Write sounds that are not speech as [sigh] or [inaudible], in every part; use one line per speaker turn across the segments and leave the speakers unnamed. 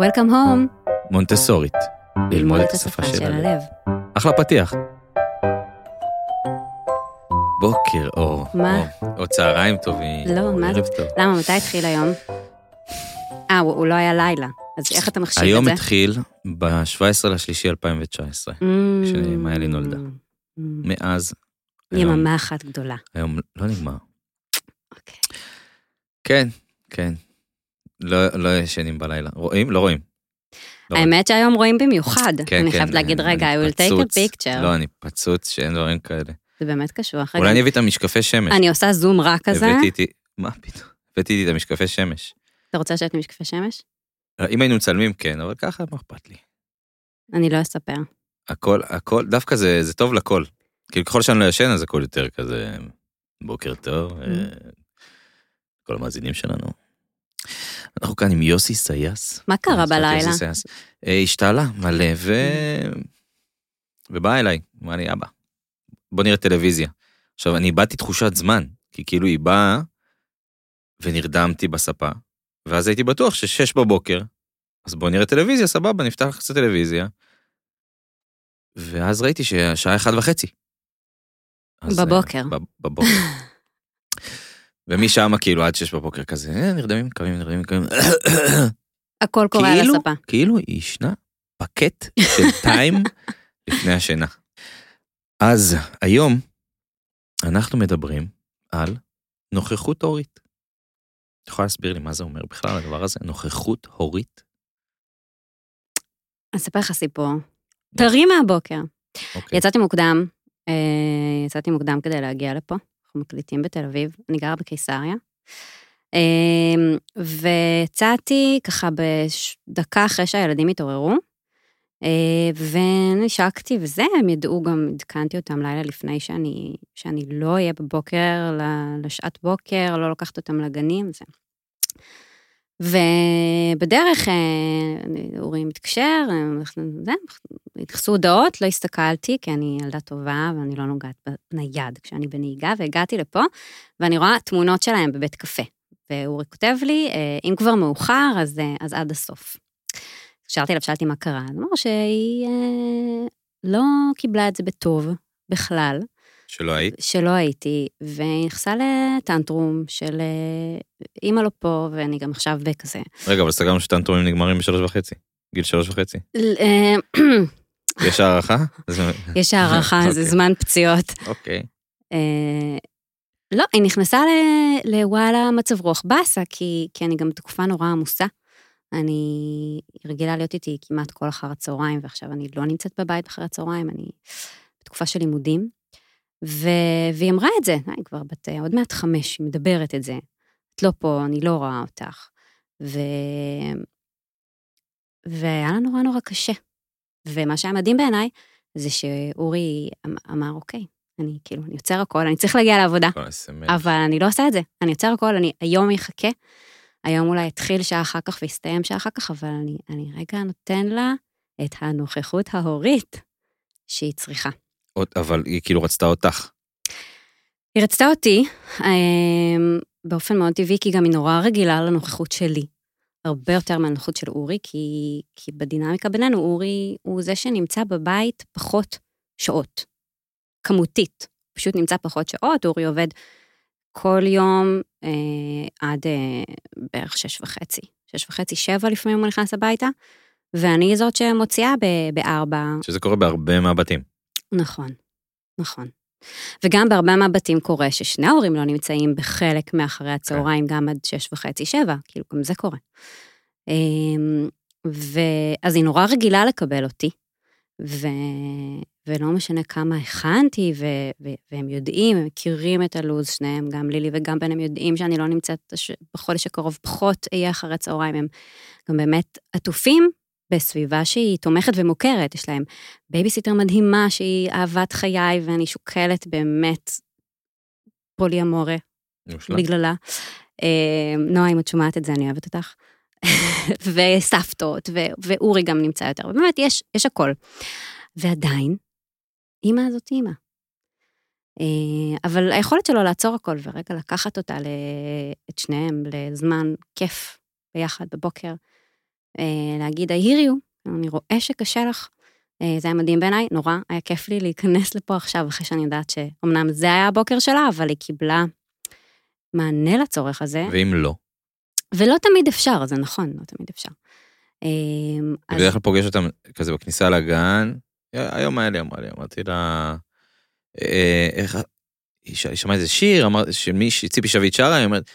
Welcome home.
מונטסורית. ללמוד את השפה של הלב. אחלה פתיח. בוקר אור.
מה?
או, צהריים טובים.
לא, מה. למה, מתי התחיל היום? אה, הוא לא היה לילה. אז איך אתה מחשיב את זה?
היום התחיל ב-17 לשלישי 2019. כשמאלי נולדה.
Mm.
מאז,
יממה אחת גדולה.
היום לא נגמר.
אוקיי.
כן, כן. לא לא ישנים בלילה. רואים? לא רואים. לא רואים.
האמת שהיום רואים במיוחד.
כן,
אני
כן,
חייבת להגיד, רגע, I will take a picture.
לא, אני פצוץ שאין דברים כאלה.
זה באמת קשוח.
אולי אני אביא את המשקפי שמש.
אני עושה זום רע כזה.
הבאתי איתי, מה פתאום? הבאתי איתי את המשקפי שמש.
אתה רוצה לשבת עם משקפי שמש?
אם היינו מצלמים, כן, אבל ככה, מה אכפת לי?
אני לא אספר.
הכל, הכל, דווקא זה, זה טוב לכל. כאילו, ככל שאני לא ישן, אז הכל יותר כזה, בוקר טוב,
Mm.
אה, כל המאזינים שלנו. אנחנו כאן עם יוסי סייס.
מה קרה בלילה?
אה, השתעלה מלא, ו... ובאה אליי, אמרה לי, אבא, בוא נראה טלוויזיה. עכשיו, אני איבדתי תחושת זמן, כי כאילו היא באה, ונרדמתי בספה, ואז הייתי בטוח ששש בבוקר, אז בוא נראה טלוויזיה, סבבה, נפתח קצת טלוויזיה. ואז ראיתי שהשעה אחת וחצי. אה,
בבוקר.
בבוקר. [laughs] ומשם כאילו עד שש בבוקר כזה, אה, נרדמים, קמים, נרדמים, קמים. [coughs]
הכל קורה על
כאילו,
הספה.
כאילו היא ישנה פקט של טיים [laughs] לפני השינה. אז היום אנחנו מדברים על נוכחות הורית. את יכולה להסביר לי מה זה אומר בכלל הדבר הזה? נוכחות הורית?
אני אספר לך סיפור. טרי מהבוקר.
אוקיי.
יצאתי מוקדם, אה, יצאתי מוקדם כדי להגיע לפה, אנחנו מקליטים בתל אביב, אני גרה בקיסריה. אה, ויצאתי ככה בדקה אחרי שהילדים התעוררו, אה, ונשקתי וזה, הם ידעו גם, עדכנתי אותם לילה לפני שאני, שאני לא אהיה בבוקר, לשעת בוקר, לא לוקחת אותם לגנים, זה. ובדרך אה, אורי מתקשר, אה, נכנסו הודעות, לא הסתכלתי, כי אני ילדה טובה ואני לא נוגעת בנייד כשאני בנהיגה, והגעתי לפה, ואני רואה תמונות שלהם בבית קפה. ואורי כותב לי, אה, אם כבר מאוחר, אז, אז עד הסוף. התקשרתי אליו, שאלתי מה קרה, אז אמר שהיא לא קיבלה את זה בטוב בכלל,
שלא היית?
שלא הייתי, והיא נכנסה לטנטרום של אה, אימא לא פה, ואני גם עכשיו בכזה.
רגע, אבל סגרנו שטנטרומים נגמרים בשלוש וחצי. גיל שלוש וחצי.
אה, [clears throat]
יש הערכה? זה-
יש הערכה, [laughs] זה
אוקיי.
זמן פציעות.
אוקיי.
אה, לא, היא נכנסה לוואלה מצב רוח באסה, כי, כי אני גם תקופה נורא עמוסה. אני רגילה להיות איתי כמעט כל אחר הצהריים, ועכשיו אני לא נמצאת בבית אחרי הצהריים, אני בתקופה של לימודים. ו... והיא אמרה את זה, אני כבר בת אה, עוד מעט חמש, היא מדברת את זה. את לא פה, אני לא רואה אותך. ו... והיה לה נורא נורא קשה. ומה שהיה מדהים בעיניי, זה שאורי אמ- אמר, אוקיי, אני כאילו, אני יוצר הכל, אני צריך להגיע לעבודה. אבל אני לא עושה את זה. אני יוצר הכל, אני היום אחכה, היום אולי אתחיל שעה אחר כך ויסתיים שעה אחר כך, אבל אני, אני רגע נותן לה את הנוכחות ההורית שהיא צריכה.
אבל היא כאילו רצתה אותך.
היא רצתה אותי אמ, באופן מאוד טבעי, כי גם היא נורא רגילה לנוכחות שלי. הרבה יותר מהנוכחות של אורי, כי, כי בדינמיקה בינינו, אורי הוא זה שנמצא בבית פחות שעות, כמותית. פשוט נמצא פחות שעות, אורי עובד כל יום אה, עד אה, בערך שש וחצי. שש וחצי, שבע לפעמים הוא נכנס הביתה, ואני זאת שמוציאה ב- בארבע,
שזה קורה בהרבה מהבתים.
נכון, נכון. וגם בהרבה מהבתים קורה ששני ההורים לא נמצאים בחלק מאחרי הצהריים, גם עד שש וחצי, שבע, כאילו, גם זה קורה. אמ, ואז היא נורא רגילה לקבל אותי, ו... ולא משנה כמה הכנתי, ו... ו... והם יודעים, הם מכירים את הלו"ז, שניהם, גם לילי וגם בן, הם יודעים שאני לא נמצאת בחודש הקרוב, פחות אהיה אחרי צהריים, הם גם באמת עטופים בסביבה שהיא תומכת ומוכרת, יש להם בייביסיטר מדהימה שהיא אהבת חיי, ואני שוקלת באמת
פוליאמוריה.
בגללה. אה, נועה, אם את שומעת את זה, אני אוהבת אותך. [laughs] וסבתות, ו- ואורי גם נמצא יותר, ובאמת, יש, יש הכל. ועדיין, אימא הזאת אימא. אה, אבל היכולת שלו לעצור הכל ורגע לקחת אותה, את שניהם, לזמן כיף ביחד בבוקר, להגיד, I hear you, אני רואה שקשה לך. אה, זה היה מדהים בעיניי, נורא, היה כיף לי להיכנס לפה עכשיו, אחרי שאני יודעת שאומנם זה היה הבוקר שלה, אבל היא קיבלה מענה לצורך הזה,
ואם לא?
ולא תמיד אפשר, זה נכון, לא תמיד אפשר. אה,
אני
אז-
בדרך כלל פוגש אותם כזה בכניסה לגן, היום היה לי, אמרה לי, אמרתי לה, אה, איך, היא שמעה איזה שיר, אמר, שמישהי, ציפי שביט שרה, היא אומרת,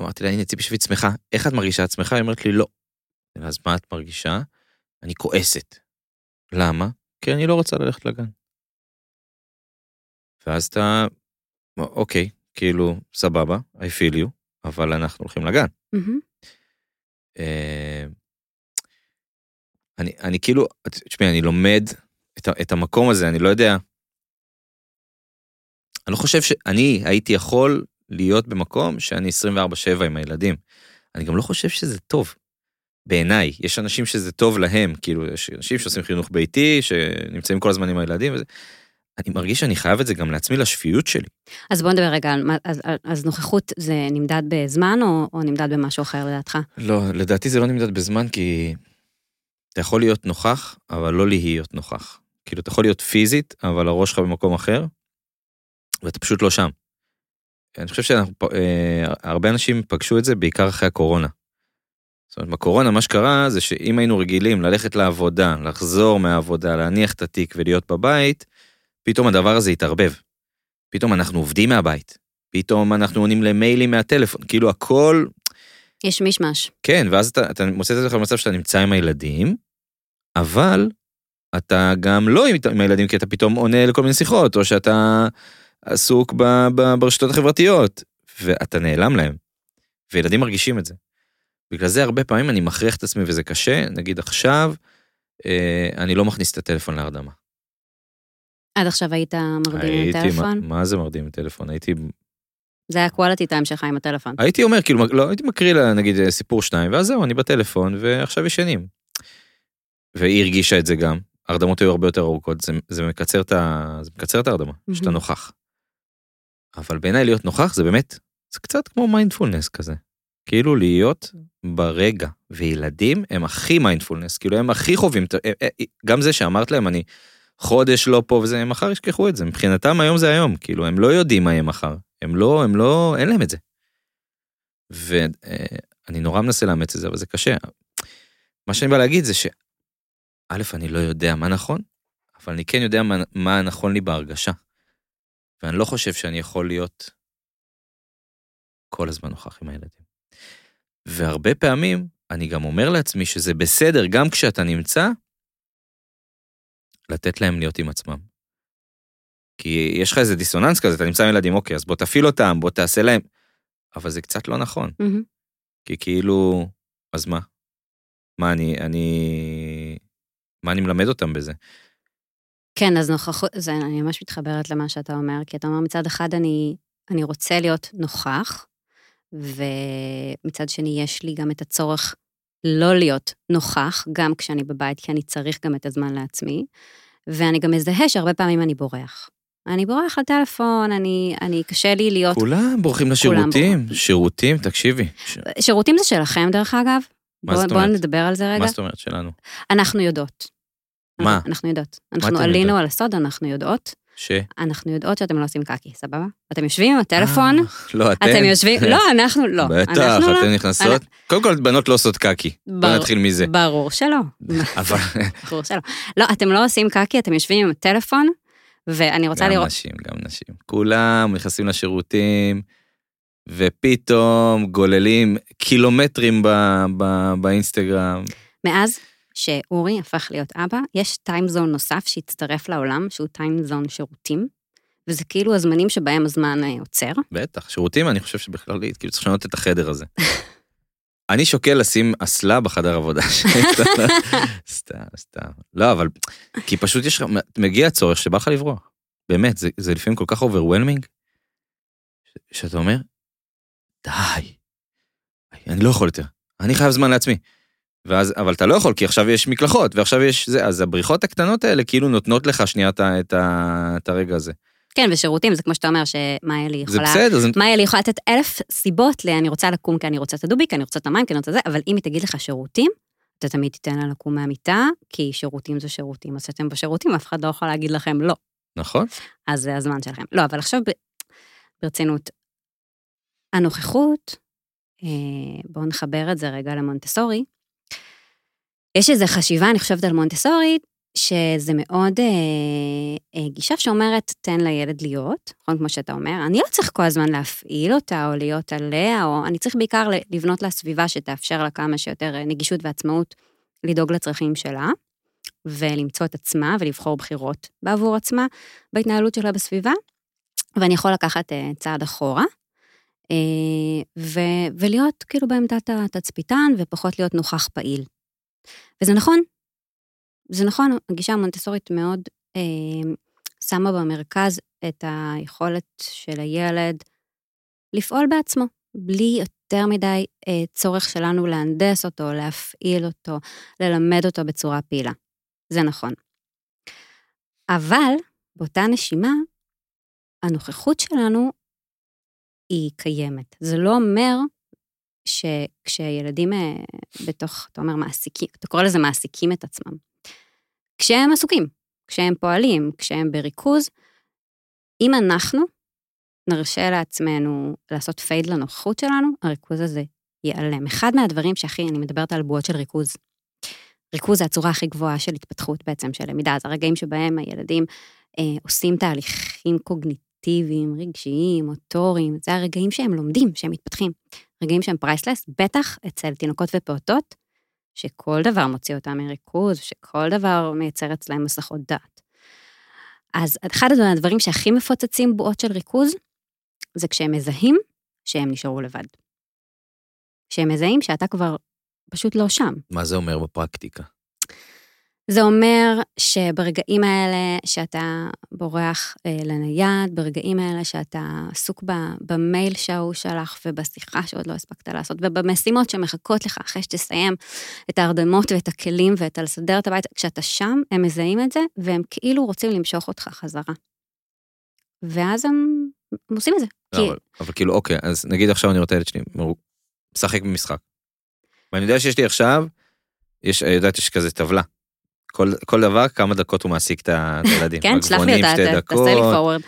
אמרתי לה, הנה ציפי שביט שמחה, איך את מרגישה? את שמחה? היא אומרת לי, לא. אז מה את מרגישה? אני כועסת. למה? כי אני לא רוצה ללכת לגן. ואז אתה, אוקיי, כאילו, סבבה, I feel you, אבל אנחנו הולכים לגן. אה, אני, אני כאילו, תשמעי, אני לומד את, את המקום הזה, אני לא יודע. אני לא חושב שאני הייתי יכול להיות במקום שאני 24-7 עם הילדים. אני גם לא חושב שזה טוב. בעיניי, יש אנשים שזה טוב להם, כאילו, יש אנשים שעושים חינוך ביתי, שנמצאים כל הזמן עם הילדים וזה. אני מרגיש שאני חייב את זה גם לעצמי, לשפיות שלי.
אז בוא נדבר רגע על מה, אז, אז נוכחות זה נמדד בזמן או, או נמדד במשהו אחר לדעתך?
לא, לדעתי זה לא נמדד בזמן, כי אתה יכול להיות נוכח, אבל לא להיות נוכח. כאילו, אתה יכול להיות פיזית, אבל הראש שלך במקום אחר, ואתה פשוט לא שם. אני חושב שהרבה אנשים פגשו את זה בעיקר אחרי הקורונה. זאת אומרת, בקורונה מה שקרה זה שאם היינו רגילים ללכת לעבודה, לחזור מהעבודה, להניח את התיק ולהיות בבית, פתאום הדבר הזה התערבב. פתאום אנחנו עובדים מהבית. פתאום אנחנו עונים למיילים מהטלפון, כאילו הכל
יש מישמש.
כן, ואז אתה, אתה מוצא את עצמך במצב שאתה נמצא עם הילדים, אבל אתה גם לא עם, הילדים כי אתה פתאום עונה לכל מיני שיחות, או שאתה עסוק ב, ב, ברשתות החברתיות, ואתה נעלם להם. וילדים מרגישים את זה. בגלל זה הרבה פעמים אני מכריח את עצמי וזה קשה, נגיד עכשיו, אה, אני לא מכניס את הטלפון להרדמה.
עד עכשיו היית מרדים עם
הייתי,
הטלפון?
מה, מה זה מרדים עם טלפון? הייתי,
זה היה quality time שלך עם הטלפון.
הייתי אומר, כאילו, לא, הייתי מקריא לה נגיד סיפור שניים, ואז זהו, אני בטלפון, ועכשיו ישנים. והיא הרגישה את זה גם, ההרדמות היו הרבה יותר ארוכות, זה, זה, מקצר את ה, זה מקצר את ההרדמה,
מהמם.
שאתה נוכח. אבל בעיניי להיות נוכח זה באמת, זה קצת כמו מיינדפולנס כזה. כאילו להיות ברגע, וילדים הם הכי מיינדפולנס, כאילו הם הכי חווים, את- אה, אה, גם זה שאמרת להם, אני חודש לא פה וזה, הם מחר ישכחו את זה, מבחינתם היום זה היום, כאילו הם לא יודעים מה יהיה מחר, הם לא, הם לא, אין להם את זה. ואני נורא מנסה לאמץ את זה, אבל זה קשה. מה שאני בא להגיד זה ש... א', אני לא יודע מה נכון, אבל אני כן יודע מה, מה נכון לי בהרגשה. ואני לא חושב שאני יכול להיות כל הזמן נוכח עם הילדים. והרבה פעמים אני גם אומר לעצמי שזה בסדר, גם כשאתה נמצא, לתת להם להיות עם עצמם. כי יש לך איזה דיסוננס כזה, אתה נמצא עם ילדים, אוקיי, אז בוא תפעיל אותם, בוא תעשה להם. אבל זה קצת לא נכון,
מהמם.
כי כאילו, אז מה? מה אני, אני... מה אני מלמד אותם בזה?
כן, אז נוכחות, זה, אני ממש מתחברת למה שאתה אומר, כי אתה אומר מצד אחד אני, אני רוצה להיות נוכח, ומצד שני יש לי גם את הצורך לא להיות נוכח, גם כשאני בבית, כי אני צריך גם את הזמן לעצמי, ואני גם מזהה שהרבה פעמים אני בורח. אני בורח לטלפון, אני, אני קשה לי להיות...
כולם בורחים לשירותים, שירותים, תקשיבי. ש...
שירותים זה שלכם, דרך אגב.
מה
בואו
זאת
בוא
אומרת?
נדבר על זה רגע.
מה זאת אומרת שלנו?
אנחנו יודעות.
מה?
אנחנו יודעות. אנחנו עלינו
יודעות?
על הסוד, אנחנו יודעות.
ש...
אנחנו יודעות שאתם לא עושים קקי, סבבה? אתם יושבים עם הטלפון,
אה, לא, אתם?
אתם יושבים, לא, [laughs] אנחנו לא.
בטח,
אנחנו לא.
אתן נכנסות. קודם כל, בנות לא עושות קקי. בוא. נתחיל מזה.
ברור שלא. [laughs]
אבל
ברור שלא. לא, אתם לא עושים קקי, אתם יושבים עם הטלפון, ואני רוצה
גם
לראות...
נשים, גם נשים. כולם נכנסים לשירותים, ופתאום גוללים קילומטרים באינסטגרם.
מאז שאורי הפך להיות אבא, יש טיימזון נוסף שהצטרף לעולם, שהוא טיימזון שירותים, וזה כאילו הזמנים שבהם הזמן אה, עוצר.
בטח, שירותים, אני חושב שבכלל, כאילו צריך לשנות את החדר הזה. [laughs] אני שוקל לשים אסלה בחדר עבודה שלי. [laughs] סתם, סתם. לא, אבל, כי פשוט יש מגיע הצורך שבא לך לברוח. באמת, זה, זה לפעמים כל כך overwhelming, שאתה אומר, די, אני לא יכול יותר, אני חייב זמן לעצמי. ואז, אבל אתה לא יכול, כי עכשיו יש מקלחות, ועכשיו יש זה, אז הבריחות הקטנות האלה כאילו נותנות לך שנייה את, את, את הרגע הזה.
כן, ושירותים, זה כמו שאתה אומר, שמאיה לי
זה
יכולה...
בסדר, זה...
מאיה לי יכולה לתת אלף סיבות ל... אני רוצה לקום כי אני רוצה את הדובי, כי אני רוצה את המים, כי אני רוצה זה, אבל אם היא תגיד לך שירותים, אתה תמיד תיתן לה לקום מהמיטה, כי שירותים זה שירותים, אז כשאתם בשירותים, אף אחד לא יכול להגיד לכם לא.
נכון?
אז זה הזמן שלכם. לא, אבל עכשיו ברצינות, הנוכחות, אה, בואו נחבר את זה רגע למונטסורי. יש איזו חשיבה, אני חושבת על מונטסורי, שזה מאוד אה, אה, גישה שאומרת, תן לילד להיות, נכון, כמו שאתה אומר, אני לא צריך כל הזמן להפעיל אותה או להיות עליה, או אני צריך בעיקר לבנות לה סביבה שתאפשר לה כמה שיותר אה, נגישות ועצמאות לדאוג לצרכים שלה, ולמצוא את עצמה ולבחור בחירות בעבור עצמה בהתנהלות שלה בסביבה, ואני יכול לקחת אה, צעד אחורה. אה, ו- ולהיות כאילו בעמדת התצפיתן ופחות להיות נוכח פעיל. וזה נכון, זה נכון, הגישה המונטסורית מאוד אה, שמה במרכז את היכולת של הילד לפעול בעצמו, בלי יותר מדי אה, צורך שלנו להנדס אותו, להפעיל אותו, ללמד אותו בצורה פעילה. זה נכון. אבל באותה נשימה, הנוכחות שלנו היא קיימת. זה לא אומר שכשילדים אה, בתוך, אתה אומר מעסיקים, אתה קורא לזה מעסיקים את עצמם. כשהם עסוקים, כשהם פועלים, כשהם בריכוז, אם אנחנו נרשה לעצמנו לעשות פייד לנוכחות שלנו, הריכוז הזה ייעלם. אחד מהדברים שהכי, אני מדברת על בועות של ריכוז. ריכוז זה הצורה הכי גבוהה של התפתחות בעצם, של למידה. זה הרגעים שבהם הילדים אה, עושים תהליכים קוגניטיביים, רגשיים, מוטוריים, זה הרגעים שהם לומדים, שהם מתפתחים. רגעים שהם פרייסלס, בטח אצל תינוקות ופעוטות, שכל דבר מוציא אותם מריכוז, שכל דבר מייצר אצלהם מסכות דעת. אז אחד הדברים שהכי מפוצצים בועות של ריכוז, זה כשהם מזהים שהם נשארו לבד. כשהם מזהים שאתה כבר פשוט לא שם.
מה זה אומר בפרקטיקה?
זה אומר שברגעים האלה שאתה בורח אה, לנייד, ברגעים האלה שאתה עסוק במייל שההוא שלח ובשיחה שעוד לא הספקת לעשות, ובמשימות שמחכות לך אחרי שתסיים את ההרדמות ואת הכלים ואת הלסדר את הבית, כשאתה שם, הם מזהים את זה, והם כאילו רוצים למשוך אותך חזרה. ואז הם, הם עושים את זה.
לא, כי... אבל, אבל כאילו, אוקיי, אז נגיד עכשיו אני רוצה את שלי, משחק במשחק. ואני יודע שיש לי עכשיו, יש, יודעת, יש כזה טבלה. כל, כל דבר, כמה דקות הוא מעסיק את הילדים.
כן, שלח לי אותה, תעשה לי פורוורד.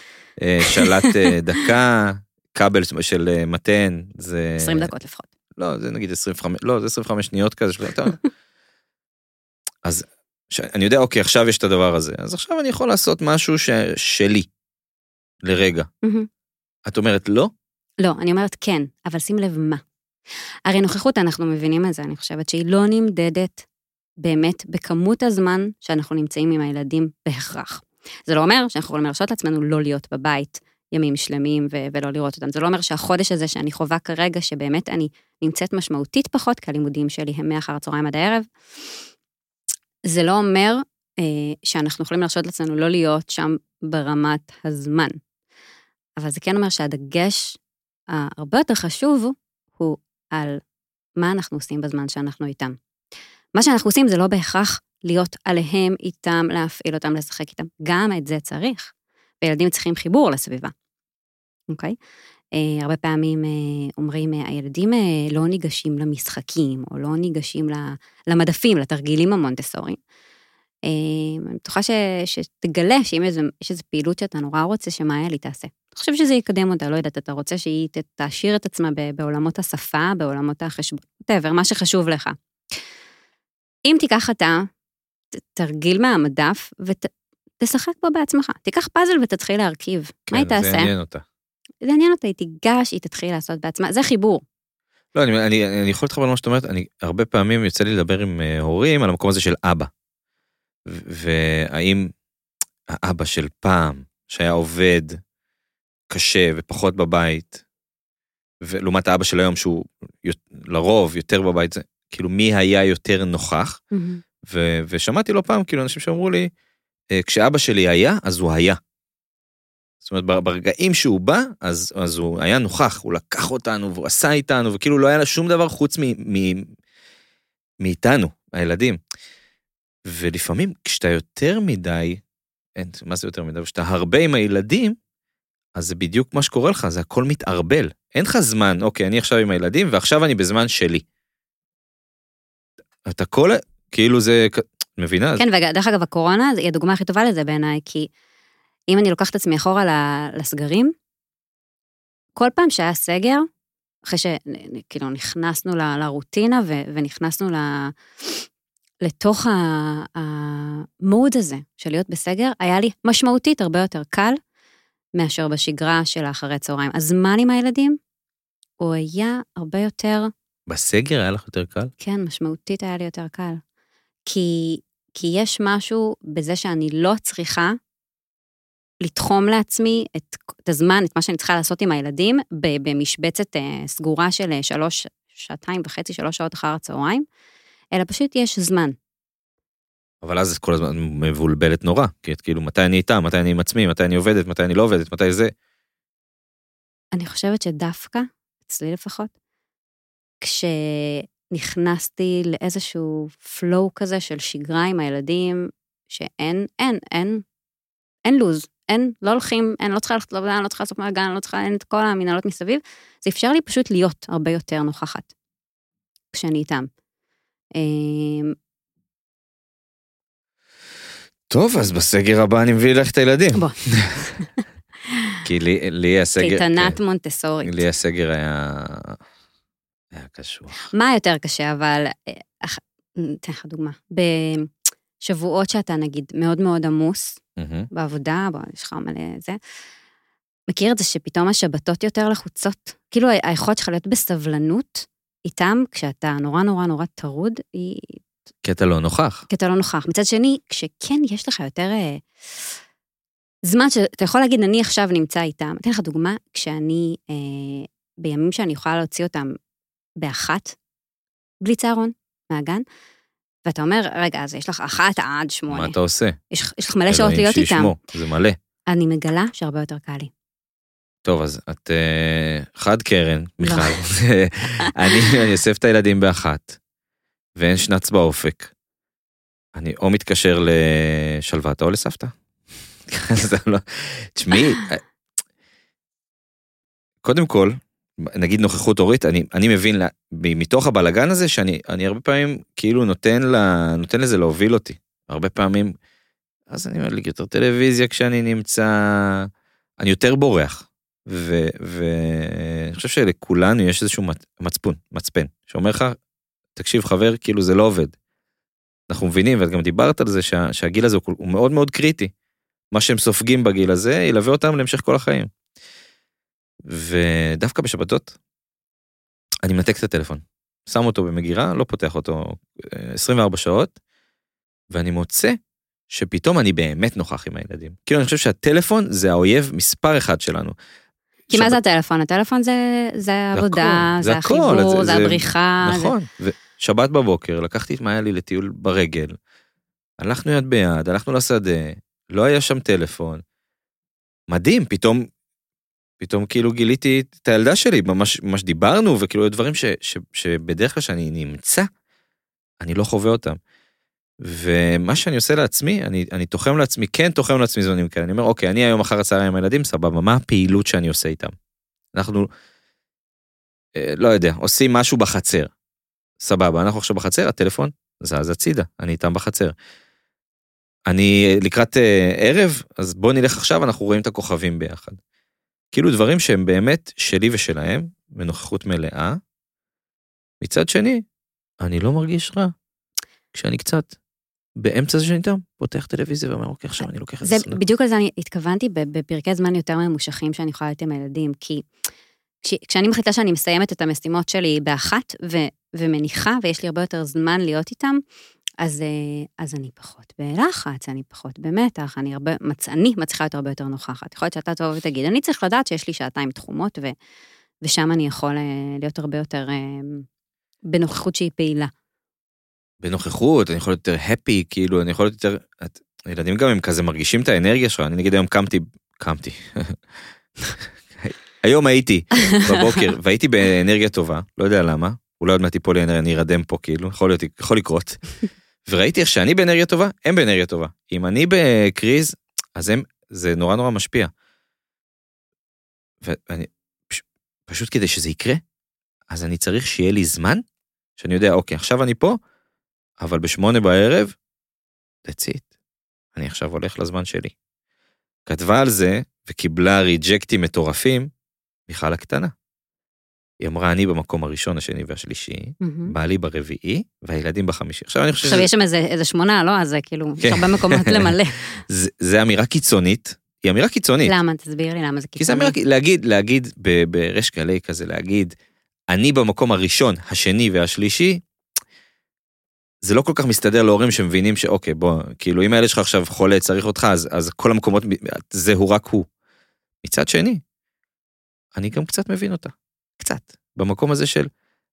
אה, שלט אה, [laughs] דקה, כבל של אה, מתן, זה...
20 דקות לפחות.
לא, זה נגיד 25, לא, זה 25 שניות כזה, [laughs] אז אני יודע, אוקיי, עכשיו יש את הדבר הזה, אז עכשיו אני יכול לעשות משהו ש... שלי, לרגע. את אומרת לא?
לא, אני אומרת כן, אבל שים לב מה. הרי נוכחות, אנחנו מבינים את זה, אני חושבת שהיא לא נמדדת באמת בכמות הזמן שאנחנו נמצאים עם הילדים בהכרח. זה לא אומר שאנחנו יכולים להרשות לעצמנו לא להיות בבית ימים שלמים ו- ולא לראות אותם. זה לא אומר שהחודש הזה שאני חווה כרגע, שבאמת אני נמצאת משמעותית פחות, כי הלימודים שלי הם מאחר הצהריים עד הערב, זה לא אומר אה, שאנחנו יכולים להרשות לעצמנו לא להיות שם ברמת הזמן. אבל זה כן אומר שהדגש הרבה יותר חשוב הוא על מה אנחנו עושים בזמן שאנחנו איתם. מה שאנחנו עושים זה לא בהכרח להיות עליהם, איתם, להפעיל אותם, לשחק איתם. גם את זה צריך. וילדים צריכים חיבור לסביבה, אוקיי? אה, הרבה פעמים אה, אומרים, אה, הילדים אה, לא ניגשים למשחקים, או לא ניגשים למדפים, לתרגילים המונטסוריים. אה, אני בטוחה ש, שתגלה שאם יש איזו פעילות שאתה נורא רוצה שמאיה לי תעשה. אני חושב שזה יקדם אותה, לא יודעת, אתה רוצה שהיא תעשיר את עצמה בעולמות השפה, בעולמות החשבון, whatever, מה שחשוב לך. אם תיקח אתה, תרגיל מהמדף ותשחק בו בעצמך. תיקח פאזל ותתחיל להרכיב.
כן,
מה היא תעשה?
זה יעניין אותה.
זה יעניין אותה, היא תיגש, היא תתחיל לעשות בעצמה, זה חיבור.
לא, אני, אני, אני יכול להתחבר למה שאת אומרת, אני הרבה פעמים יוצא לי לדבר עם uh, הורים על המקום הזה של אבא. והאם האבא של פעם, שהיה עובד קשה ופחות בבית, ולעומת האבא של היום שהוא לרוב יותר בבית, זה כאילו מי היה יותר נוכח. Mm-hmm. ו- ושמעתי לא פעם כאילו אנשים שאמרו לי, אה, כשאבא שלי היה, אז הוא היה. זאת אומרת, ברגעים שהוא בא, אז, אז הוא היה נוכח, הוא לקח אותנו והוא עשה איתנו, וכאילו לא היה לה שום דבר חוץ מ- מ- מאיתנו, הילדים. ולפעמים כשאתה יותר מדי, אין, מה זה יותר מדי? כשאתה הרבה עם הילדים, אז זה בדיוק מה שקורה לך, זה הכל מתערבל. אין לך זמן, אוקיי, אני עכשיו עם הילדים ועכשיו אני בזמן שלי. אתה כל, כאילו זה, מבינה?
כן, ודרך אגב, הקורונה היא הדוגמה הכי טובה לזה בעיניי, כי אם אני לוקחת את עצמי אחורה לסגרים, כל פעם שהיה סגר, אחרי שכאילו נכנסנו לרוטינה ונכנסנו לתוך המוד הזה של להיות בסגר, היה לי משמעותית הרבה יותר קל מאשר בשגרה של האחרי הצהריים. הזמן עם הילדים, הוא היה הרבה יותר...
בסגר היה לך יותר קל?
כן, משמעותית היה לי יותר קל. כי, כי יש משהו בזה שאני לא צריכה לתחום לעצמי את, את הזמן, את מה שאני צריכה לעשות עם הילדים, במשבצת אה, סגורה של אה, שלוש, שעתיים וחצי, שלוש שעות אחר הצהריים, אלא פשוט יש זמן.
אבל אז את כל הזמן מבולבלת נורא, כי את כאילו, מתי אני איתם, מתי אני עם עצמי, מתי אני עובדת, מתי אני לא עובדת, מתי זה.
אני חושבת שדווקא, אצלי לפחות, כשנכנסתי לאיזשהו flow כזה של שגרה עם הילדים, שאין, אין, אין, אין לוז, אין, לא הולכים, אין, לא צריכה ללכת לעבודה, אני לא צריכה לעשות מהגן, אני לא צריכה, אין את כל המנהלות מסביב, זה אפשר לי פשוט להיות הרבה יותר נוכחת כשאני איתם. אמ,
טוב, אז בסגר הבא אני מביא לך את הילדים.
בוא. [laughs]
כי לי, לי הסגר...
קייטנת כן, מונטסורית.
לי הסגר היה... היה קשוח.
מה יותר קשה, אבל... אה, אתן לך דוגמה. בשבועות שאתה נגיד מאוד מאוד עמוס, mm-hmm. בעבודה, בוא, יש לך מלא זה, מכיר את זה שפתאום השבתות יותר לחוצות? כאילו היכולת שלך להיות בסבלנות איתם, כשאתה נורא נורא נורא טרוד, היא
כי אתה לא נוכח.
כי אתה לא נוכח. מצד שני, כשכן יש לך יותר אה, זמן שאתה יכול להגיד, אני עכשיו נמצא איתם. אתן לך דוגמה, כשאני, אה, בימים שאני יכולה להוציא אותם באחת, בלי צהרון, מהגן, ואתה אומר, רגע, אז יש לך אחת עד שמונה.
מה אתה עושה?
יש, יש לך מלא שעות להיות איתם. שישמו,
זה מלא.
אני מגלה שהרבה יותר קל לי.
טוב, אז את uh, חד קרן, מיכל. לא. [laughs] אני, אני אוסף את הילדים באחת. ואין שנץ באופק, אני או מתקשר לשלוותה או לסבתא. [laughs] לא- תשמעי, קודם כל, נגיד נוכחות הורית, אני, אני מבין לה, מתוך הבלגן הזה שאני אני הרבה פעמים כאילו נותן, לה, נותן לזה להוביל אותי. הרבה פעמים, אז אני לי יותר טלוויזיה כשאני נמצא, אני יותר בורח. ואני חושב שלכולנו יש איזשהו מצפון, מצפן, שאומר לך, תקשיב חבר, כאילו זה לא עובד. אנחנו מבינים, ואת גם דיברת על זה שה, שהגיל הזה הוא, הוא מאוד מאוד קריטי. מה שהם סופגים בגיל הזה ילווה אותם להמשך כל החיים. ודווקא בשבתות, אני מנתק את הטלפון. שם אותו במגירה, לא פותח אותו 24 אה, שעות, ואני מוצא שפתאום אני באמת נוכח עם הילדים. כאילו אני חושב שהטלפון זה האויב מספר אחד שלנו.
כי מה זה הטלפון? הטלפון זה, זה עבודה, זה, החיבור, זה, הבריחה.
נכון, שבת בבוקר, לקחתי את מאיה לי לטיול ברגל, הלכנו יד ביד, הלכנו לשדה, לא היה שם טלפון. מדהים, פתאום, פתאום כאילו גיליתי את הילדה שלי, ממש, ממש דיברנו, וכאילו דברים ש, ש, שבדרך כלל שאני נמצא, אני לא חווה אותם. ומה שאני עושה לעצמי, אני, אני תוחם לעצמי, כן תוחם לעצמי זמנים כאלה, אני אומר, אוקיי, אני היום אחר הצהריים עם הילדים, סבבה, מה הפעילות שאני עושה איתם? אנחנו, אה, לא יודע, עושים משהו בחצר. סבבה, אנחנו עכשיו בחצר, הטלפון זז הצידה, אני איתם בחצר. אני לקראת אה, ערב, אז בוא נלך עכשיו, אנחנו רואים את הכוכבים ביחד. כאילו דברים שהם באמת שלי ושלהם, בנוכחות מלאה. מצד שני, אני לא מרגיש רע כשאני קצת באמצע זה שאני איתם, פותח טלוויזיה ואומר, אוקיי, עכשיו אני לוקח את
זה. בדיוק על זה אני התכוונתי בפרקי זמן יותר ממושכים שאני יכולה להיות עם הילדים, כי כשאני מחליטה שאני מסיימת את המשימות שלי באחת ו, ומניחה, ויש לי הרבה יותר זמן להיות איתם, אז, אה, אז אני פחות בלחץ, אני פחות במתח, אני הרבה, מצעני מצליחה להיות הרבה יותר נוכחת. יכול להיות שאתה תבוא ותגיד, אני צריך לדעת שיש לי שעתיים תחומות, ו, ושם אני יכול אה, להיות הרבה יותר אה, בנוכחות שהיא פעילה.
בנוכחות, אני יכול להיות יותר הפי, כאילו, אני יכול להיות יותר... את, ילדים גם הם כזה מרגישים את האנרגיה שלך, אני נגיד היום קמתי, קמתי. [laughs] היום הייתי [laughs] בבוקר והייתי באנרגיה טובה, לא יודע למה, אולי עוד מעט תיפול לי, אני ארדם פה כאילו, יכול להיות, יכול לקרות. וראיתי איך שאני באנרגיה טובה, הם באנרגיה טובה. אם אני בקריז, אז הם, זה נורא נורא משפיע. ואני, פש, פשוט כדי שזה יקרה, אז אני צריך שיהיה לי זמן, שאני יודע, אוקיי, עכשיו אני פה, אבל בשמונה בערב, that's it. אני עכשיו הולך לזמן שלי. כתבה על זה וקיבלה ריג'קטים מטורפים, מיכל הקטנה. היא אמרה, אני במקום הראשון, השני והשלישי. בעלי ברביעי, והילדים בחמישי. עכשיו אני חושב
עכשיו,
שזה
יש שם איזה איזה שמונה, לא? אז זה כאילו, יש
כן.
הרבה מקומות למלא. [laughs]
זה, זה אמירה קיצונית, היא אמירה קיצונית.
למה? תסביר לי למה זה
כי זה
קיצוני.
אמירה, להגיד, להגיד ב- בריש גלי כזה, להגיד, אני במקום הראשון, השני והשלישי, זה לא כל כך מסתדר להורים שמבינים שאוקיי, בוא, כאילו, אם הילד שלך עכשיו חולה, צריך אותך, אז, אז כל המקומות, זה הוא רק הוא. מצד שני, אני גם קצת מבין אותה. קצת. במקום הזה של,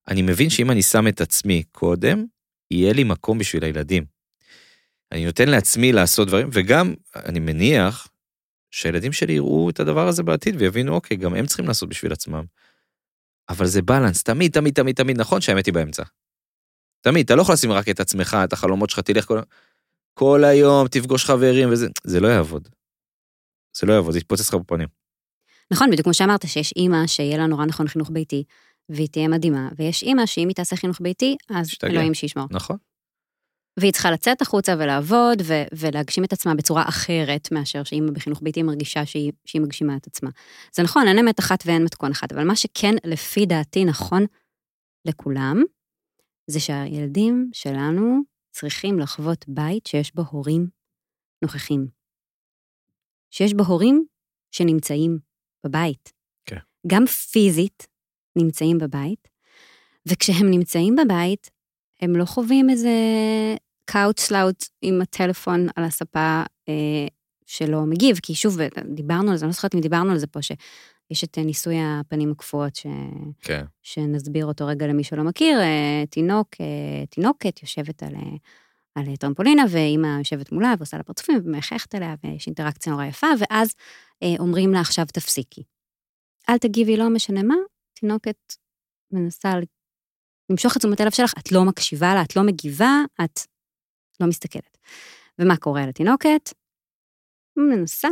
אני מבין שאם אני שם את עצמי קודם, יהיה לי מקום בשביל הילדים. אני נותן לעצמי לעשות דברים, וגם, אני מניח, שהילדים שלי יראו את הדבר הזה בעתיד ויבינו, אוקיי, גם הם צריכים לעשות בשביל עצמם. אבל זה בלנס, תמיד, תמיד, תמיד, תמיד נכון שהאמת היא באמצע. תמיד, אתה לא יכול לשים רק את עצמך, את החלומות שלך, תלך כל, כל היום, תפגוש חברים וזה, זה לא יעבוד. זה לא יעבוד, זה יתפוצץ לך בפנים.
נכון, בדיוק כמו שאמרת, שיש אימא שיהיה לה נורא נכון חינוך ביתי, והיא תהיה מדהימה, ויש אימא שאם היא תעשה חינוך ביתי, אז
שתגיע.
אלוהים שישמור.
נכון?
והיא צריכה לצאת החוצה ולעבוד ו- ולהגשים את עצמה בצורה אחרת מאשר שאימא בחינוך ביתי מרגישה שהיא, שהיא מגשימה את עצמה. זה נכון, אין אמת אחת ואין מתכון אחד, אבל מה שכן, לפי דעתי, נכון לכולם, זה שהילדים שלנו צריכים לחוות בית שיש בו הורים נוכחים. שיש בו הורים שנמצאים בבית.
כן.
גם פיזית נמצאים בבית, וכשהם נמצאים בבית, הם לא חווים איזה קאוץ' סלאוט עם הטלפון על הספה אה, שלא מגיב, כי שוב, דיברנו על זה, אני לא זוכרת אם דיברנו על זה פה, שיש את ניסוי הפנים הקפואות, ש...
כן.
שנסביר אותו רגע למי שלא מכיר, אה, תינוק, אה, תינוקת יושבת על, אה, על טרמפולינה, ואימא יושבת מולה ועושה לה פרצופים ומחייכת אליה, ויש אינטראקציה נורא יפה, ואז אה, אומרים לה עכשיו תפסיקי. אל תגיבי, לא משנה מה, תינוקת מנסה למשוך את תשומת הלב שלך, את לא מקשיבה לה, את לא מגיבה, את לא מסתכלת. ומה קורה לתינוקת? מנסה,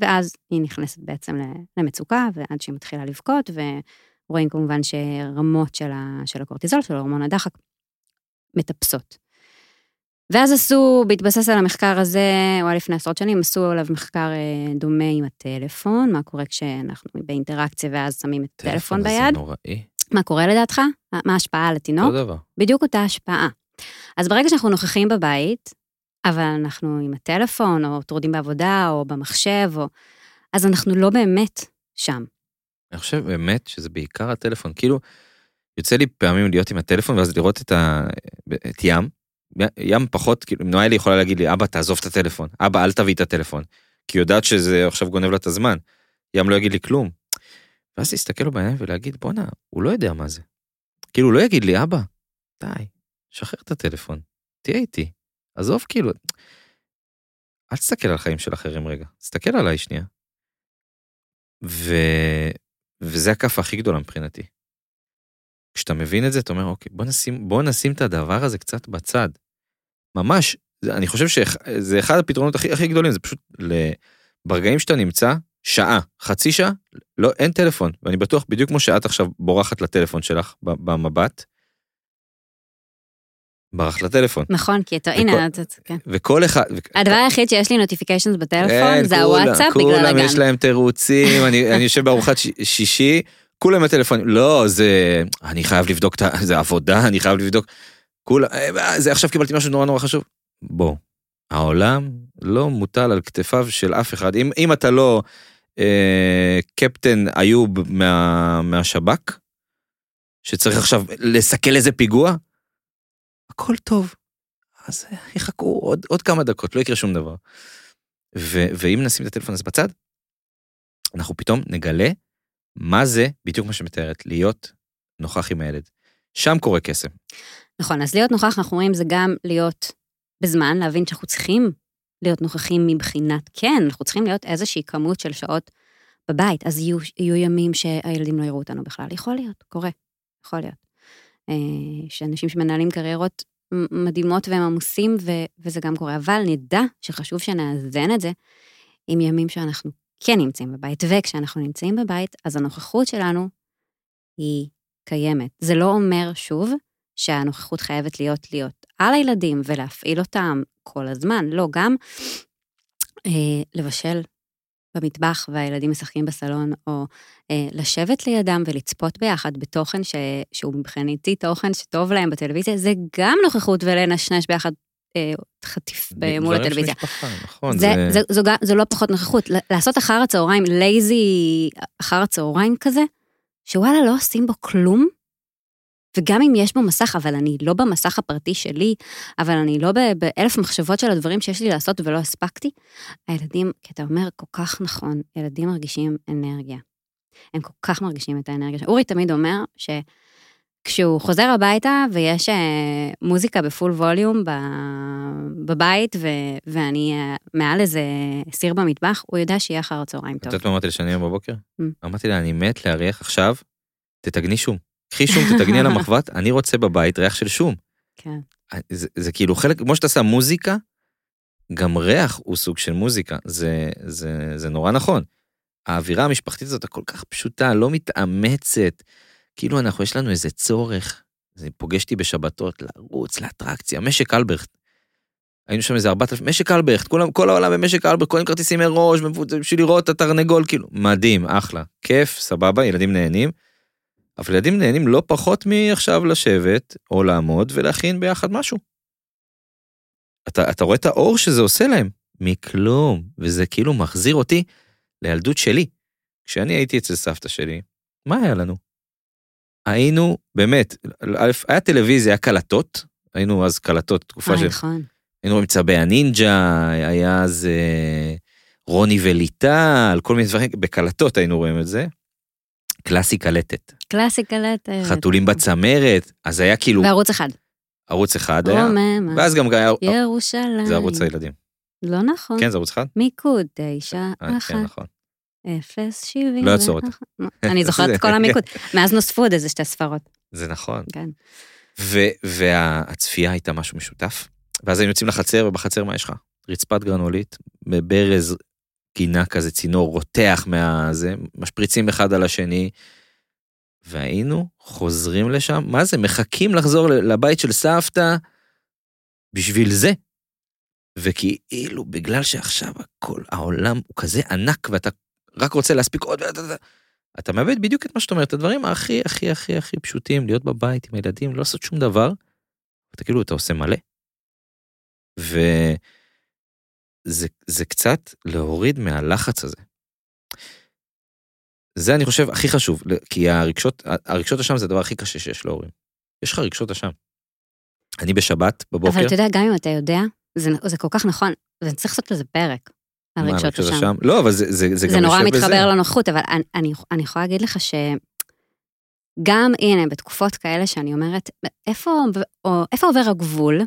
ואז היא נכנסת בעצם למצוקה, ועד שהיא מתחילה לבכות, ורואים כמובן שרמות של, ה, של הקורטיזול, של הורמון הדחק, מטפסות. ואז עשו, בהתבסס על המחקר הזה, הוא היה לפני עשרות שנים, עשו עליו מחקר אה, דומה עם הטלפון, מה קורה כשאנחנו באינטראקציה ואז שמים את הטלפון ביד.
זה נוראי.
מה קורה לדעתך? מה- מה ההשפעה על התינוק?
אותו דבר.
בדיוק אותה השפעה. אז ברגע שאנחנו נוכחים בבית, אבל אנחנו עם הטלפון, או טרודים בעבודה, או במחשב, או... אז אנחנו לא באמת שם.
אני חושב באמת שזה בעיקר הטלפון. כאילו, יוצא לי פעמים להיות עם הטלפון ואז לראות את, ה... את ים. ים פחות, כאילו, נואלי יכולה להגיד לי, אבא, תעזוב את הטלפון. אבא, אל תביא את הטלפון. כי היא יודעת שזה עכשיו גונב לה את הזמן. ים לא יגיד לי כלום. ואז להסתכל לו בעיניים ולהגיד, בואנה, הוא לא יודע מה זה. כאילו, הוא לא יגיד לי, אבא, די, שחרר את הטלפון, תהיה איתי. עזוב, כאילו, אל תסתכל על החיים של אחרים רגע, תסתכל עליי שנייה. ו... וזה הכאפה הכי גדולה מבחינתי. כשאתה מבין את זה, אתה אומר, אוקיי, בוא נשים, בוא נשים את הדבר הזה קצת בצד. ממש, אני חושב שזה אחד הפתרונות הכי, הכי גדולים, זה פשוט. ברגעים שאתה נמצא, שעה, חצי שעה, לא, אין טלפון. ואני בטוח, בדיוק כמו שאת עכשיו בורחת לטלפון שלך במבט, ברחת לטלפון.
נכון, כי אתה, הנה, אתה, כן.
וכל אחד...
הדבר היחיד שיש לי נוטיפיקיישנס בטלפון
כן,
זה
כולם-
הוואטסאפ בגלל
כולם
הגן.
יש להם תירוצים, אני, יושב בארוחת שישי, כולם בטלפונים, לא, זה, אני חייב לבדוק, את זה עבודה, אני חייב לבדוק, כולם, אה, זה עכשיו קיבלתי משהו נורא נורא חשוב. בוא, העולם לא מוטל על כתפיו של אף אחד, אם, אם אתה לא אה, קפטן איוב מה, מהשב"כ, שצריך עכשיו לסכל איזה פיגוע, הכל טוב. אז יחכו עוד, עוד כמה דקות, לא יקרה שום דבר. ו, ואם נשים את הטלפון הזה בצד, אנחנו פתאום נגלה מה זה בדיוק מה שמתארת, להיות נוכח עם הילד. שם קורה קסם.
נכון, אז להיות נוכח, אנחנו רואים, זה גם להיות בזמן, להבין שאנחנו צריכים להיות נוכחים מבחינת, כן, אנחנו צריכים להיות איזושהי כמות של שעות בבית, אז יהיו, יהיו ימים שהילדים לא יראו אותנו בכלל, יכול להיות, קורה, יכול להיות. אה, שאנשים שמנהלים קריירות מדהימות והם עמוסים, ו, וזה גם קורה, אבל נדע שחשוב שנאזן את זה עם ימים שאנחנו כן נמצאים בבית, וכשאנחנו נמצאים בבית, אז הנוכחות שלנו היא קיימת. זה לא אומר, שוב, שהנוכחות חייבת להיות להיות על הילדים ולהפעיל אותם כל הזמן, לא, גם אה, לבשל במטבח והילדים משחקים בסלון, או אה, לשבת לידם ולצפות ביחד בתוכן ש, שהוא מבחינתי תוכן שטוב להם בטלוויזיה, זה גם נוכחות ולנשנש ביחד חטיף מול הטלוויזיה.
משפחה, נכון,
זה, זה... זה, זו, זו לא פחות נוכחות. לעשות אחר הצהריים, לייזי אחר הצהריים כזה, שוואלה לא עושים בו כלום, וגם אם יש בו מסך, אבל אני לא במסך הפרטי שלי, אבל אני לא באלף מחשבות של הדברים שיש לי לעשות ולא הספקתי, הילדים, כי אתה אומר כל כך נכון, ילדים מרגישים אנרגיה. הם כל כך מרגישים את האנרגיה. אורי תמיד אומר שכשהוא חוזר הביתה ויש אה, מוזיקה בפול ווליום בבית, ו, ואני אה, מעל איזה סיר במטבח, הוא יודע שיהיה אחר הצהריים טוב.
את יודעת מה אמרתי לשני היום בבוקר?
Mm.
אמרתי לה, אני מת להריח עכשיו, תתגני שום. קחי שום, תתגני על המחבת, [laughs] אני רוצה בבית ריח של שום.
כן.
זה, זה כאילו חלק, כמו שאתה עושה מוזיקה, גם ריח הוא סוג של מוזיקה, זה, זה, זה נורא נכון. האווירה המשפחתית הזאת הכל כך פשוטה, לא מתאמצת, כאילו אנחנו, יש לנו איזה צורך, אני פוגשתי בשבתות לרוץ לאטרקציה, משק אלברט. היינו שם איזה ארבעת אלפים, משק אלברט, כולם, כל העולם במשק אלברט, קונים כרטיסים מראש, בשביל לראות את התרנגול, כאילו, מדהים, אחלה, כיף, סבבה, ילדים נהנים. אבל ילדים נהנים לא פחות מעכשיו לשבת או לעמוד ולהכין ביחד משהו. אתה, אתה רואה את האור שזה עושה להם? מכלום, וזה כאילו מחזיר אותי לילדות שלי. כשאני הייתי אצל סבתא שלי, מה היה לנו? היינו, באמת, היה טלוויזיה, היה קלטות, היינו אז קלטות, תקופה של...
נכון.
היינו רואים צבי הנינג'ה, היה אז אה, רוני וליטל, כל מיני דברים, בקלטות היינו רואים את זה. קלאסי קלטת.
קלאסי קלטת.
חתולים בצמרת, אז היה כאילו...
בערוץ אחד.
ערוץ אחד היה,
רוממה.
ואז גם היה...
ירושלים.
זה ערוץ הילדים.
לא נכון.
כן, זה ערוץ אחד?
מיקוד תשע,
אה,
אחת,
כן, נכון.
אפס, שבעים.
לא אעצור אותה.
אני זוכרת את כל [laughs] המיקוד. מאז נוספו עוד איזה שתי ספרות.
זה נכון.
כן.
והצפייה הייתה משהו משותף. ואז היינו יוצאים לחצר, ובחצר מה יש לך? רצפת גרנולית, בברז גינה כזה, צינור רותח מהזה, משפריצים אחד על השני, והיינו חוזרים לשם, מה זה, מחכים לחזור לבית של סבתא בשביל זה. וכאילו, בגלל שעכשיו הכל, העולם הוא כזה ענק, ואתה רק רוצה להספיק עוד, אתה מאבד בדיוק את מה שאתה אומר, את הדברים הכי הכי הכי הכי פשוטים, להיות בבית עם הילדים, לא לעשות שום דבר, אתה כאילו, אתה עושה מלא. וזה קצת להוריד מהלחץ הזה. זה אני חושב הכי חשוב, כי הרגשות, הרגשות אשם זה הדבר הכי קשה שיש להורים. יש לך רגשות אשם. אני בשבת בבוקר...
אבל אתה יודע, גם אם אתה יודע, זה, זה כל כך נכון, ואני צריך לעשות לזה פרק. על
מה,
רגשות אשם.
לא, אבל זה, זה, זה,
זה
גם
נורא
יושב בזה.
מתחבר לנוחות, אבל אני, אני, אני יכולה להגיד לך שגם, הנה, בתקופות כאלה שאני אומרת, איפה, או, איפה עובר הגבול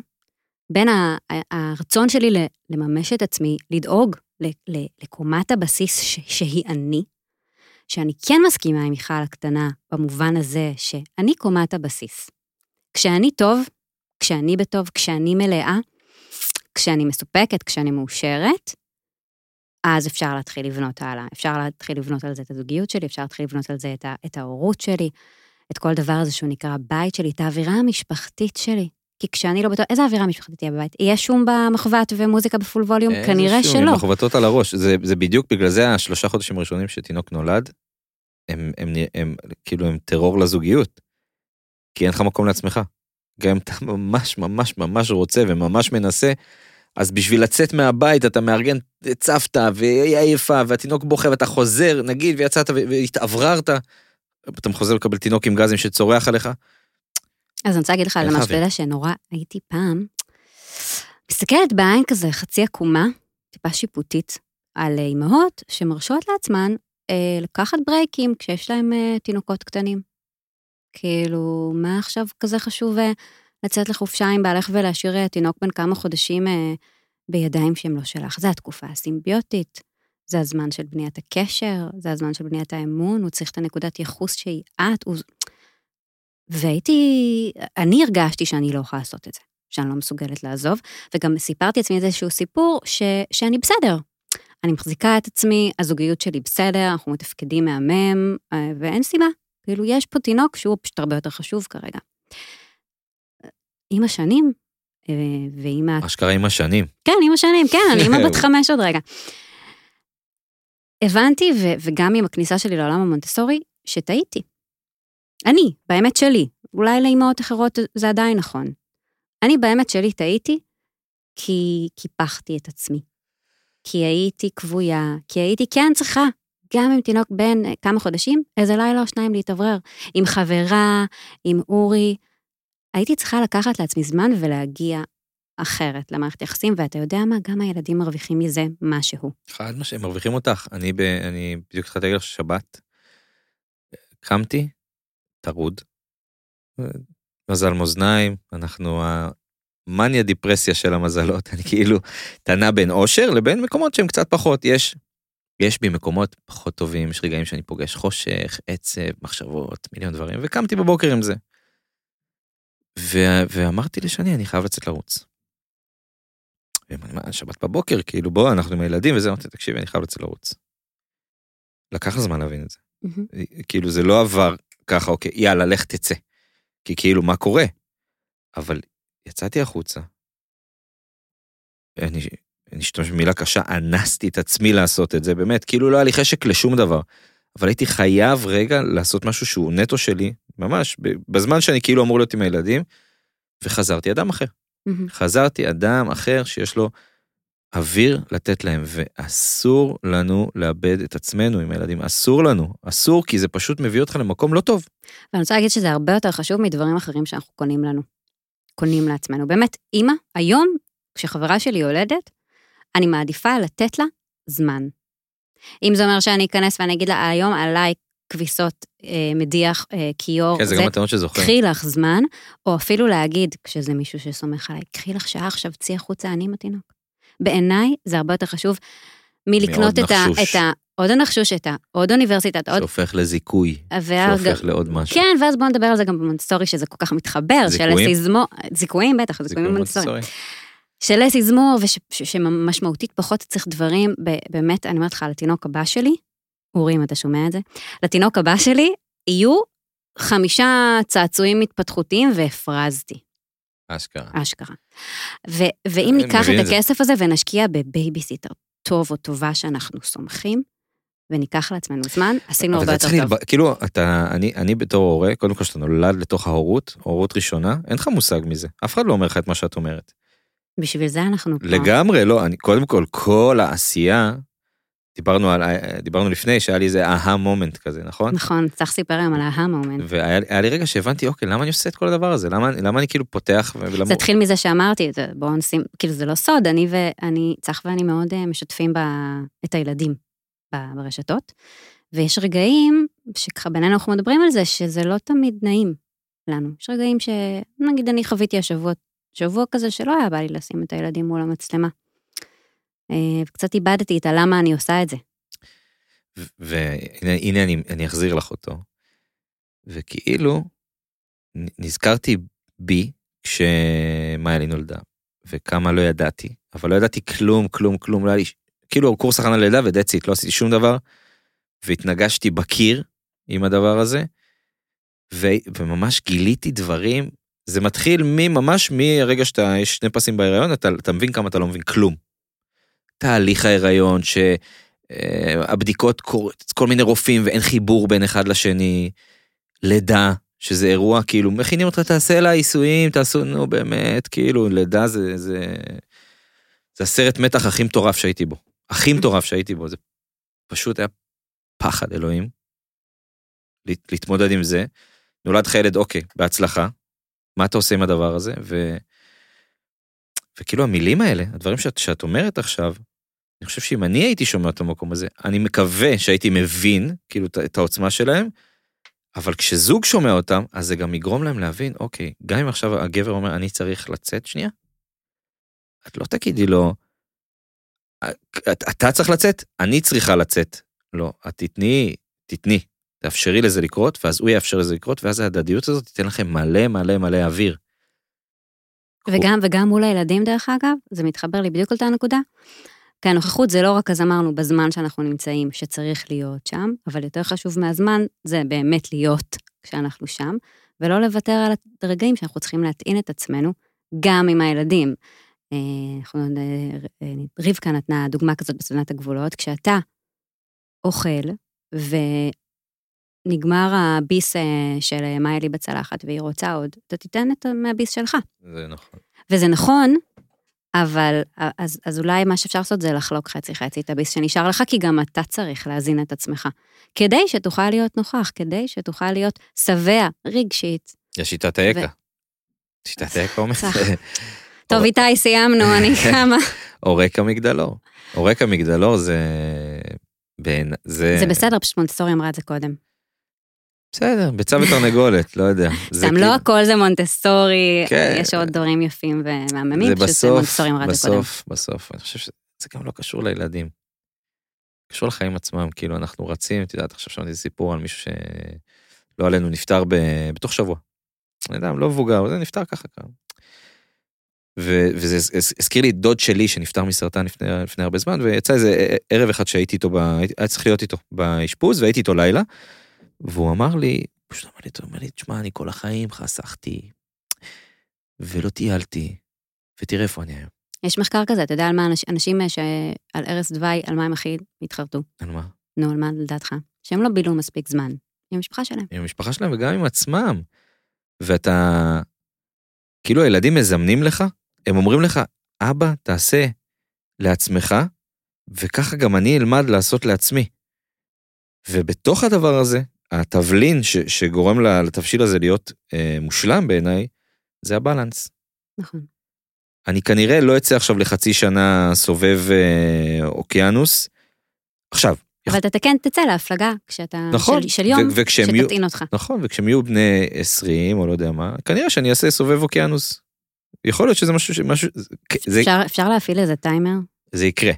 בין ה, הרצון שלי לממש את עצמי, לדאוג לקומת הבסיס ש, שהיא אני, שאני כן מסכימה עם מיכל הקטנה במובן הזה שאני קומת הבסיס. כשאני טוב, כשאני בטוב, כשאני מלאה, כשאני מסופקת, כשאני מאושרת, אז אפשר להתחיל לבנות הלאה. אפשר להתחיל לבנות על זה את הזוגיות שלי, אפשר להתחיל לבנות על זה את, ה, את ההורות שלי, את כל דבר הזה שהוא נקרא בית שלי, את האווירה המשפחתית שלי. כי כשאני לא בטוח, איזה אווירה משפחתית תהיה בבית? יהיה שום במחבת ומוזיקה בפול ווליום? כנראה
איזה שום,
שלא.
עם מחבטות על הראש, זה, זה בדיוק בגלל זה השלושה חודשים הראשונים שתינוק נולד, הם, הם, הם, הם כאילו הם טרור לזוגיות. כי אין לך מקום לעצמך. גם אם אתה ממש ממש ממש רוצה וממש מנסה, אז בשביל לצאת מהבית אתה מארגן את סבתא והיא עייפה והתינוק בוכה ואתה חוזר נגיד ויצאת והתאווררת. אתה חוזר לקבל תינוק עם גזים שצורח עליך.
אז אני רוצה להגיד לך על משהו? אתה יודע שנורא הייתי פעם, מסתכלת בעין כזה חצי עקומה, טיפה שיפוטית, על אה, אימהות שמרשות לעצמן אה, לקחת ברייקים כשיש להם אה, תינוקות קטנים. כאילו, מה עכשיו כזה חשוב אה, לצאת לחופשה עם בעלך ולהשאיר אה, תינוק בן כמה חודשים אה, בידיים שהם לא שלך? זה התקופה הסימביוטית, זה הזמן של בניית הקשר, זה הזמן של בניית האמון, הוא צריך את הנקודת ייחוס שהיא את, הוא... והייתי, אני הרגשתי שאני לא יכולה לעשות את זה, שאני לא מסוגלת לעזוב, וגם סיפרתי לעצמי איזשהו סיפור ש, שאני בסדר. אני מחזיקה את עצמי, הזוגיות שלי בסדר, אנחנו מתפקדים מהמם, אה, ואין סיבה. כאילו, יש פה תינוק שהוא פשוט הרבה יותר חשוב כרגע. עם השנים, אה, ועם ה...
אשכרה עם השנים.
כן, עם השנים, כן, אני אימא בת [laughs] חמש עוד רגע. הבנתי, ו- וגם עם הכניסה שלי לעולם המונטסורי, שטעיתי. אני, באמת שלי, אולי לאימהות אחרות זה עדיין נכון. אני באמת שלי טעיתי, כי קיפחתי את עצמי. כי הייתי כבויה, כי הייתי כן צריכה, גם עם תינוק בן אה, כמה חודשים, איזה לילה או שניים להתאוורר. עם חברה, עם אורי. הייתי צריכה לקחת לעצמי זמן ולהגיע אחרת למערכת יחסים, ואתה יודע מה? גם הילדים מרוויחים מזה משהו.
חד משמעית, מרוויחים אותך. אני, ב, אני בדיוק התחלתי להגיד לך שבת, קמתי, טרוד, מזל מאזניים, אנחנו המאניה דיפרסיה של המזלות, [laughs] אני כאילו טענה בין אושר לבין מקומות שהם קצת פחות, יש, יש בי מקומות פחות טובים, יש רגעים שאני פוגש חושך, עצב, מחשבות, מיליון דברים, וקמתי בבוקר עם זה. ו, ואמרתי לשני, אני חייב לצאת לרוץ. שבת בבוקר, כאילו בוא, אנחנו עם הילדים וזה, אמרתי, תקשיבי, אני חייב לצאת לרוץ. לקח זמן להבין את זה. Mm-hmm. כאילו זה לא עבר ככה, אוקיי, יאללה, לך תצא. כי כאילו, מה קורה? אבל יצאתי החוצה. אני, אני אשתמש במילה קשה, אנסתי את עצמי לעשות את זה, באמת, כאילו לא היה לי חשק לשום דבר. אבל הייתי חייב רגע לעשות משהו שהוא נטו שלי, ממש, בזמן שאני כאילו אמור להיות עם הילדים, וחזרתי אדם אחר. Mm-hmm. חזרתי אדם אחר שיש לו אוויר לתת להם, ואסור לנו לאבד את עצמנו עם הילדים, אסור לנו, אסור, כי זה פשוט מביא אותך למקום לא טוב.
ואני רוצה להגיד שזה הרבה יותר חשוב מדברים אחרים שאנחנו קונים לנו, קונים לעצמנו. באמת, אימא, היום, כשחברה שלי יולדת, אני מעדיפה לתת לה זמן. אם זה אומר שאני אכנס ואני אגיד לה, היום עליי כביסות, אה, מדיח, אה, כיור.
כן, זה, זה גם מתנות שזוכר.
קחי לך זמן, או אפילו להגיד, כשזה מישהו שסומך עליי, קחי לך שעה עכשיו, צאי החוצה, אני עם התינוק. בעיניי זה הרבה יותר חשוב מלקנות את ה, את ה... עוד הנחשוש, את העוד אוניברסיטת, עוד...
שהופך לזיכוי. שהופך לעוד משהו.
כן, ואז בואו נדבר על זה גם במונטסורי, שזה כל כך מתחבר. זיכויים? של זיכויים, זיכויים בטח, זיכויים במונטסורי. של לסי זמור, ושמשמעותית פחות צריך דברים, באמת, אני אומרת לך, לתינוק הבא שלי, אורי, אם אתה שומע את זה, לתינוק הבא שלי, יהיו חמישה צעצועים התפתחותיים והפרזתי.
אשכרה.
אשכרה. ו- ואם ניקח את הכסף הזה ונשקיע בבייביסיטר טוב או טובה שאנחנו סומכים, וניקח לעצמנו זמן, עשינו הרבה יותר טוב.
כאילו, אתה, אני, אני בתור הורה, קודם כל שאתה נולד לתוך ההורות, הורות ראשונה, אין לך מושג מזה. אף אחד לא אומר לך את מה שאת אומרת.
בשביל זה אנחנו
פה. לגמרי, לא, אני, קודם כל, כל העשייה דיברנו על, דיברנו לפני שהיה לי איזה aha moment כזה, נכון?
נכון, צריך סיפר היום על aha moment.
והיה לי רגע שהבנתי, אוקיי, למה אני עושה את כל הדבר הזה? למה, למה אני כאילו פותח ולמה...
זה התחיל מזה שאמרתי, בואו נשים, כאילו זה לא סוד, אני ואני, צח ואני מאוד אה, משתפים ב, את הילדים ברשתות, ויש רגעים שככה בינינו אנחנו מדברים על זה, שזה לא תמיד נעים לנו. יש רגעים שנגיד אני חוויתי השבוע, שבוע כזה שלא היה בא לי לשים את הילדים מול המצלמה. אה, וקצת איבדתי את הלמה אני עושה את זה.
והנה אני, אני אחזיר לך אותו. וכאילו, נזכרתי בי כשמאיילי נולדה, וכמה לא ידעתי, אבל לא ידעתי כלום, כלום, כלום, לא היה לי, כאילו קורס הכנה לידה ודצית, לא עשיתי שום דבר, והתנגשתי בקיר עם הדבר הזה, ו, וממש גיליתי דברים, זה מתחיל ממש מהרגע שאתה, יש שני פסים בהיריון, אתה, אתה מבין כמה אתה לא מבין כלום. תהליך ההיריון, שהבדיקות קורות, כל מיני רופאים ואין חיבור בין אחד לשני, לידה, שזה אירוע, כאילו, מכינים אותך, תעשה לה עיסויים, תעשו, נו באמת, כאילו, לידה זה, זה, זה הסרט מתח הכי מטורף שהייתי בו. הכי מטורף שהייתי בו, זה פשוט היה פחד אלוהים. להתמודד עם זה. נולד לך ילד, אוקיי, בהצלחה. מה אתה עושה עם הדבר הזה? ו... וכאילו המילים האלה, הדברים שאת, שאת אומרת עכשיו, אני חושב שאם אני הייתי שומע את המקום הזה, אני מקווה שהייתי מבין, כאילו, את העוצמה שלהם, אבל כשזוג שומע אותם, אז זה גם יגרום להם להבין, אוקיי, גם אם עכשיו הגבר אומר, אני צריך לצאת שנייה, את לא תגידי לו, אתה צריך לצאת, אני צריכה לצאת. לא, את תתני, תתני, תאפשרי לזה לקרות, ואז הוא יאפשר לזה לקרות, ואז ההדדיות הזאת תיתן לכם מלא מלא מלא אוויר.
וגם, וגם מול הילדים, דרך אגב, זה מתחבר לי בדיוק לאותה נקודה. כי הנוכחות זה לא רק, אז אמרנו, בזמן שאנחנו נמצאים, שצריך להיות שם, אבל יותר חשוב מהזמן, זה באמת להיות כשאנחנו שם, ולא לוותר על הרגעים שאנחנו צריכים להטעין את עצמנו גם עם הילדים. אה, אנחנו, אה, אה, רבקה נתנה דוגמה כזאת בסדנת הגבולות, כשאתה אוכל ונגמר הביס של מאיילי בצלחת והיא רוצה עוד, אתה תיתן את מהביס שלך.
זה נכון.
וזה נכון, אבל אז, אז אולי מה שאפשר לעשות זה לחלוק חצי-חצי את הביס שנשאר לך, כי גם אתה צריך להזין את עצמך. כדי שתוכל להיות נוכח, כדי שתוכל להיות שבע רגשית.
יש שיטת האקה. שיטת האקה אומרת. [laughs]
טוב, איתי, סיימנו, אני [laughs] קמה.
עורק המגדלור. עורק המגדלור זה... בין... זה...
זה בסדר, פשוט מונטסורי אמרה את זה קודם.
בסדר, ביצה ותרנגולת, לא יודע.
סתם,
כאילו-
לא הכל זה מונטסורי,
כן.
יש עוד דברים יפים ומהממים,
זה בסוף. בסוף, בסוף, אני חושב שזה גם לא קשור לילדים. קשור לחיים עצמם, כאילו אנחנו רצים, את יודעת, עכשיו שמעתי סיפור על מישהו שלא עלינו נפטר ב... בתוך שבוע. יודע, לא מבוגר, זה נפטר ככה וזה הז- הז- הזכיר לי דוד שלי שנפטר מסרטן לפני, לפני הרבה זמן, ויצא איזה ערב אחד שהייתי איתו. היה צריך להיות איתו באשפוז, והייתי איתו לילה, והוא אמר לי, פשוט אמר לי, הוא אמר לי, תשמע, אני כל החיים חסכתי, ולא טיילתי, ותראה איפה אני היום.
יש מחקר כזה, אתה יודע על מה אנש- אנשים אה, שעל ערש דווי, על מה הם הכי התחרטו?
על מה?
נו, על מה לדעתך? שהם לא בילו מספיק זמן עם המשפחה שלהם.
עם המשפחה שלהם וגם עם עצמם. ואתה, כאילו הילדים מזמנים לך, הם אומרים לך, אבא, תעשה לעצמך, וככה גם אני אלמד לעשות לעצמי. ובתוך הדבר הזה, התבלין ש, שגורם לתבשיל הזה להיות אה, מושלם בעיניי, זה הבלנס.
נכון.
אני כנראה לא אצא עכשיו לחצי שנה סובב אה, אוקיינוס. עכשיו,
אבל אתה כן תצא להפלגה כשאתה...
נכון,
של- של יום,
וכשהם יהיו-
שתטעין אותך.
נכון, וכשהם יהיו בני 20 או לא יודע מה, כנראה שאני אעשה סובב אוקיינוס. יכול להיות שזה משהו, משהו זה,
אפשר- אפשר להפעיל איזה טיימר?
זה יקרה.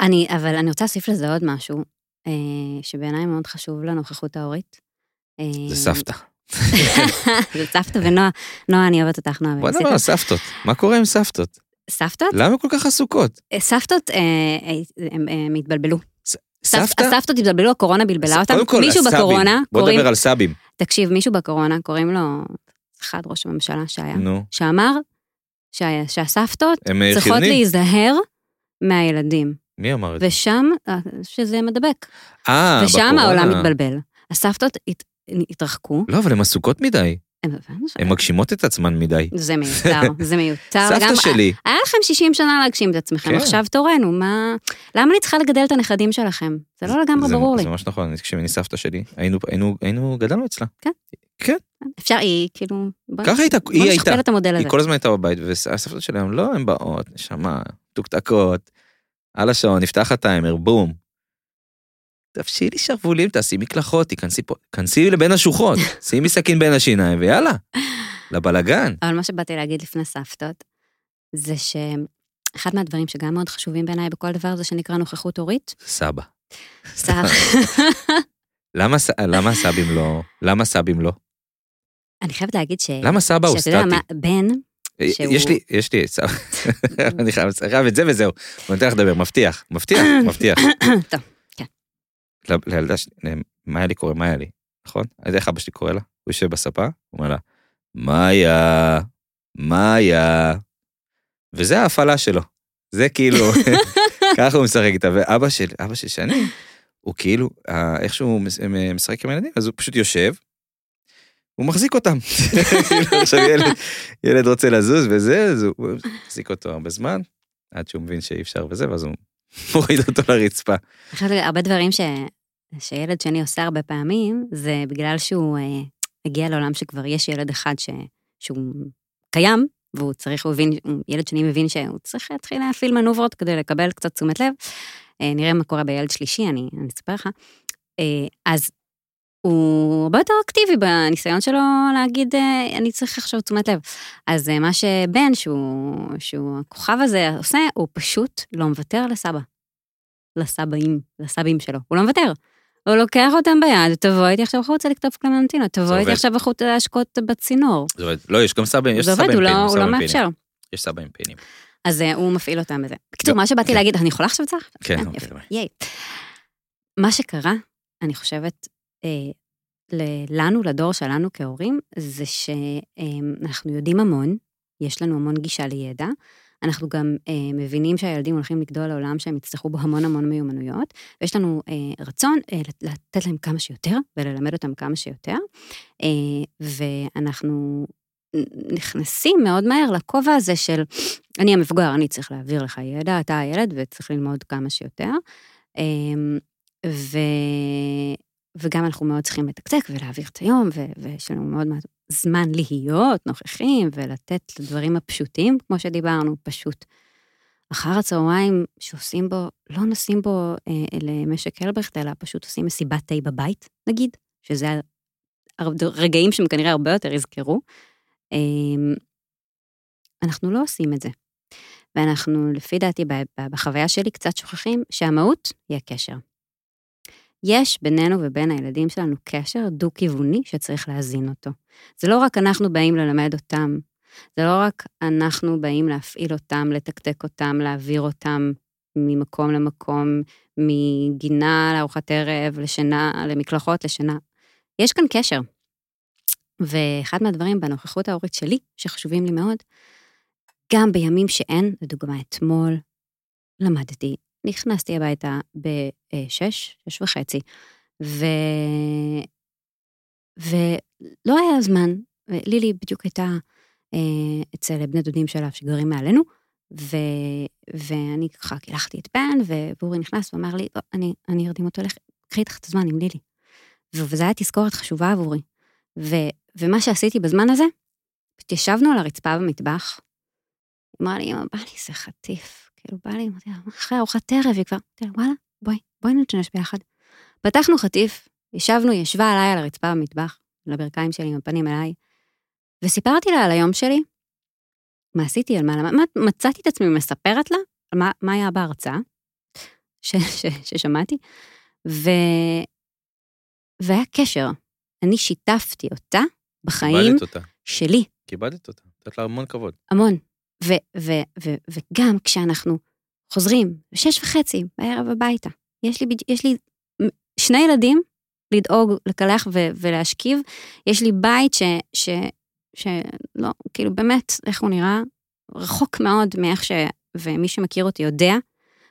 אני, אבל אני רוצה להוסיף לזה עוד משהו, שבעיניי מאוד חשוב לנוכחות ההורית. אה,
זה סבתא. [laughs]
זה סבתא ונועה, נועה, אני אוהבת אותך, נועה.
בוא נדבר על סבתות. מה קורה עם סבתות?
סבתות?
למה כל כך עסוקות?
אה, סבתות, אה, אה, הם התבלבלו.
סבתא?
הסבתות התבלבלו, הקורונה בלבלה אותם.
קודם כל,
מישהו. בקורונה,
בוא נדבר על סבים.
תקשיב, מישהו בקורונה, קוראים לו, אחד ראש הממשלה שהיה, שאמר שה- שהסבתות
אה,
צריכות. להיזהר מהילדים,
מי אמר את זה?
ושם, אה, שזה מדבק,
אה,
ושם
בקורונה.
העולם מתבלבל. הסבתות הת- התרחקו,
לא, אבל הן עסוקות מדי. הן מגשימות את עצמן מדי.
זה מיותר, [laughs] זה מיותר.
סבתא שלי,
היה לכם 60 שנה להגשים את עצמכם,
כן.
עכשיו תורנו, מה... למה אני צריכה לגדל את הנכדים שלכם? זה לא לגמרי ברור לי.
זה ממש נכון, כשאני סבתא שלי, היינו, גדלנו אצלה.
אפשר, היא כאילו... בוא-
ככה הייתה,
בוא
היא הייתה.
נשכפל את המודל הזה.
היא כל הזמן הייתה בבית, והסבתות שלהם, לא, הן באות, נשמה, תוקתקות, על השעון, נפתח הטיימר, בום. תפשילי שרוולים, תעשי מקלחות, תיכנסי פה, כנסי לבין השוחות, [laughs] שימי סכין בין השיניים, ויאללה, לבלגן.
אבל מה שבאתי להגיד לפני סבתות, זה שאחד מהדברים שגם מאוד חשובים בעיניי בכל דבר זה שנקרא נוכחות הורית.
סבא.
סך,
למה, למה סבים לא? למה סבים לא?
אני חייבת להגיד ש...
למה סבא הוא
שאתה יודע
סטטי?
מה, בן, שהוא-
יש לי, יש לי, סבא. [laughs] אני חייב את זה וזהו. אני נותן לך לדבר, מבטיח, מבטיח, [coughs] מבטיח.
טוב, כן.
ל- לילדה שלי, מה היה לי קורא, מה היה לי, נכון? יודע איך אבא שלי קורא לה, הוא יושב בספה, הוא אומר לה, מאיה, מאיה. וזה ההפעלה שלו. זה כאילו, [laughs] ככה הוא משחק איתה, ואבא של, אבא של שני, הוא כאילו, אה, איכשהו הוא מס- מ- משחק עם הילדים, אז הוא פשוט יושב, הוא מחזיק אותם. כאילו, עכשיו ילד, ילד רוצה לזוז וזה, אז הוא מחזיק אותו הרבה זמן, עד שהוא מבין שאי אפשר וזה, ואז הוא מוריד אותו לרצפה.
חושבת הרבה דברים ש... שילד שני עושה הרבה פעמים, זה בגלל שהוא אה, הגיע לעולם שכבר יש ילד אחד ש... שהוא קיים, והוא צריך, הוא הוא- ילד שני מבין שהוא צריך להתחיל להפעיל מנוברות כדי לקבל קצת תשומת לב. אה, נראה מה קורה בילד שלישי, אני, אני אספר לך. אה, אז הוא הרבה יותר אקטיבי בניסיון שלו להגיד, אה, אני צריך עכשיו תשומת לב. אז אה, מה שבן, שהוא, שהוא הכוכב הזה עושה, הוא פשוט לא מוותר לסבא. לסבאים, לסבים שלו. הוא לא מוותר. הוא לוקח אותם ביד, תבוא איתי עכשיו החוצה לכתוב קלמנטינה, תבוא. איתי עכשיו החוצה להשקות בצינור.
זה עובד. לא, יש גם סבא, יש
זה
סבא
עובד,
עם
הוא לא-
פינים,
הוא לא
פינים.
מאפשר.
יש סבא עם פינים.
אז אה, הוא מפעיל אותם בזה. בקיצור,
לא,
מה שבאתי
כן.
להגיד, אני יכולה עכשיו צריך?
כן, אוקיי.
מה שקרה, אני חושבת, לנו, לדור שלנו כהורים, זה שאנחנו יודעים המון, יש לנו המון גישה לידע. אנחנו גם אה, מבינים שהילדים הולכים לגדול לעולם שהם יצטרכו בו המון המון מיומנויות, ויש לנו אה, רצון אה, לתת להם כמה שיותר וללמד אותם כמה שיותר, אה, ואנחנו נכנסים מאוד מהר לכובע הזה של אני המבוגר, אני צריך להעביר לך ידע, אתה הילד וצריך ללמוד כמה שיותר. אה, ו... וגם אנחנו מאוד צריכים לתקתק ולהעביר את היום. ויש לנו מאוד מאוד זמן להיות נוכחים ולתת לדברים הפשוטים, כמו שדיברנו, פשוט. אחר הצהריים שעושים בו, לא נשים בו אה, למשק אלברכט, אלא פשוט עושים מסיבת תה בבית, נגיד, שזה רגעים שהם כנראה הרבה יותר יזכרו. אה, אנחנו לא עושים את זה. ואנחנו, לפי דעתי, בחוויה שלי, קצת שוכחים שהמהות היא הקשר. יש בינינו ובין הילדים שלנו קשר דו-כיווני שצריך להזין אותו. זה לא רק אנחנו באים ללמד אותם, זה לא רק אנחנו באים להפעיל אותם, לתקתק אותם, להעביר אותם ממקום למקום, מגינה לארוחת ערב, לשינה, למקלחות, לשינה. יש כאן קשר. ואחד מהדברים בנוכחות ההורית שלי, שחשובים לי מאוד, גם בימים שאין, לדוגמה אתמול, למדתי נכנסתי הביתה בשש, שש וחצי, ו... ולא היה זמן, לילי בדיוק הייתה אה, אצל בני דודים שלה שגרים מעלינו, ו... ואני ככה קילחתי את פן, ואורי נכנס ואמר לי, לא, אני, אני ארדים אותו, לך, קחי איתך את הזמן עם לילי. וזו הייתה תזכורת חשובה עבורי. ו... ומה שעשיתי בזמן הזה, פשוט ישבנו על הרצפה במטבח, אמרה לי, אמא, בא לי איזה חטיף. כאילו, בא לי, אמרתי לה, אחרי ארוחת ערב היא כבר, אמרתי לה, וואלה, בואי, בואי נתשנש ביחד. פתחנו חטיף, ישבנו, היא ישבה עליי על הרצפה במטבח, על הברכיים שלי עם הפנים אליי, וסיפרתי לה על היום שלי, מה עשיתי, על מה, מה מצאתי את עצמי מספרת לה על מה, מה היה בהרצאה ש, ש, ששמעתי, ו, והיה קשר. אני שיתפתי אותה בחיים
אותה.
שלי.
כיבדת אותה, נתת לה המון כבוד.
המון. וגם כשאנחנו חוזרים בשש וחצי בערב הביתה, יש לי, יש לי שני ילדים לדאוג, לקלח ו- ולהשכיב, יש לי בית ש... ש... שלא, כאילו באמת, איך הוא נראה? רחוק מאוד מאיך ש... ומי שמכיר אותי יודע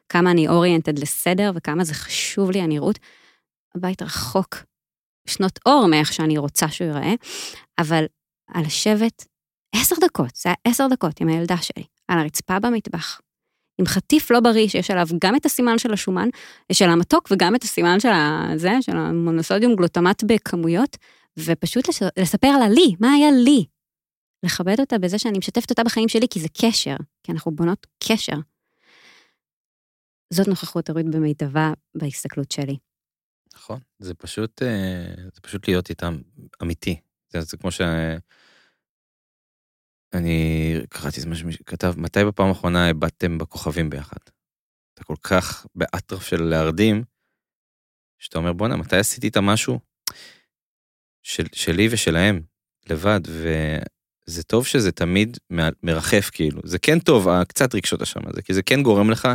כמה אני אוריינטד לסדר וכמה זה חשוב לי הנראות. הבית רחוק שנות אור מאיך שאני רוצה שהוא ייראה, אבל על לשבת עשר דקות, זה היה עשר דקות עם הילדה שלי, על הרצפה במטבח, עם חטיף לא בריא שיש עליו גם את הסימן של השומן, של המתוק וגם את הסימן של הזה, של המונוסודיום גלוטמט בכמויות, ופשוט לספר לה לי, מה היה לי. לכבד אותה בזה שאני משתפת אותה בחיים שלי, כי זה קשר, כי אנחנו בונות קשר. זאת נוכחות הורית במיטבה בהסתכלות שלי.
נכון, זה פשוט, אה, זה פשוט להיות איתם אמיתי. זה, זה כמו ש... אני קראתי איזה משהו שכתב, מתי בפעם האחרונה הבטתם בכוכבים ביחד? אתה כל כך באטרף של להרדים, שאתה אומר, בואנה, מתי עשיתי איתה משהו של, שלי ושלהם, לבד, וזה טוב שזה תמיד מרחף, כאילו. זה כן טוב, קצת רגשות השם הזה, כי זה כן גורם לך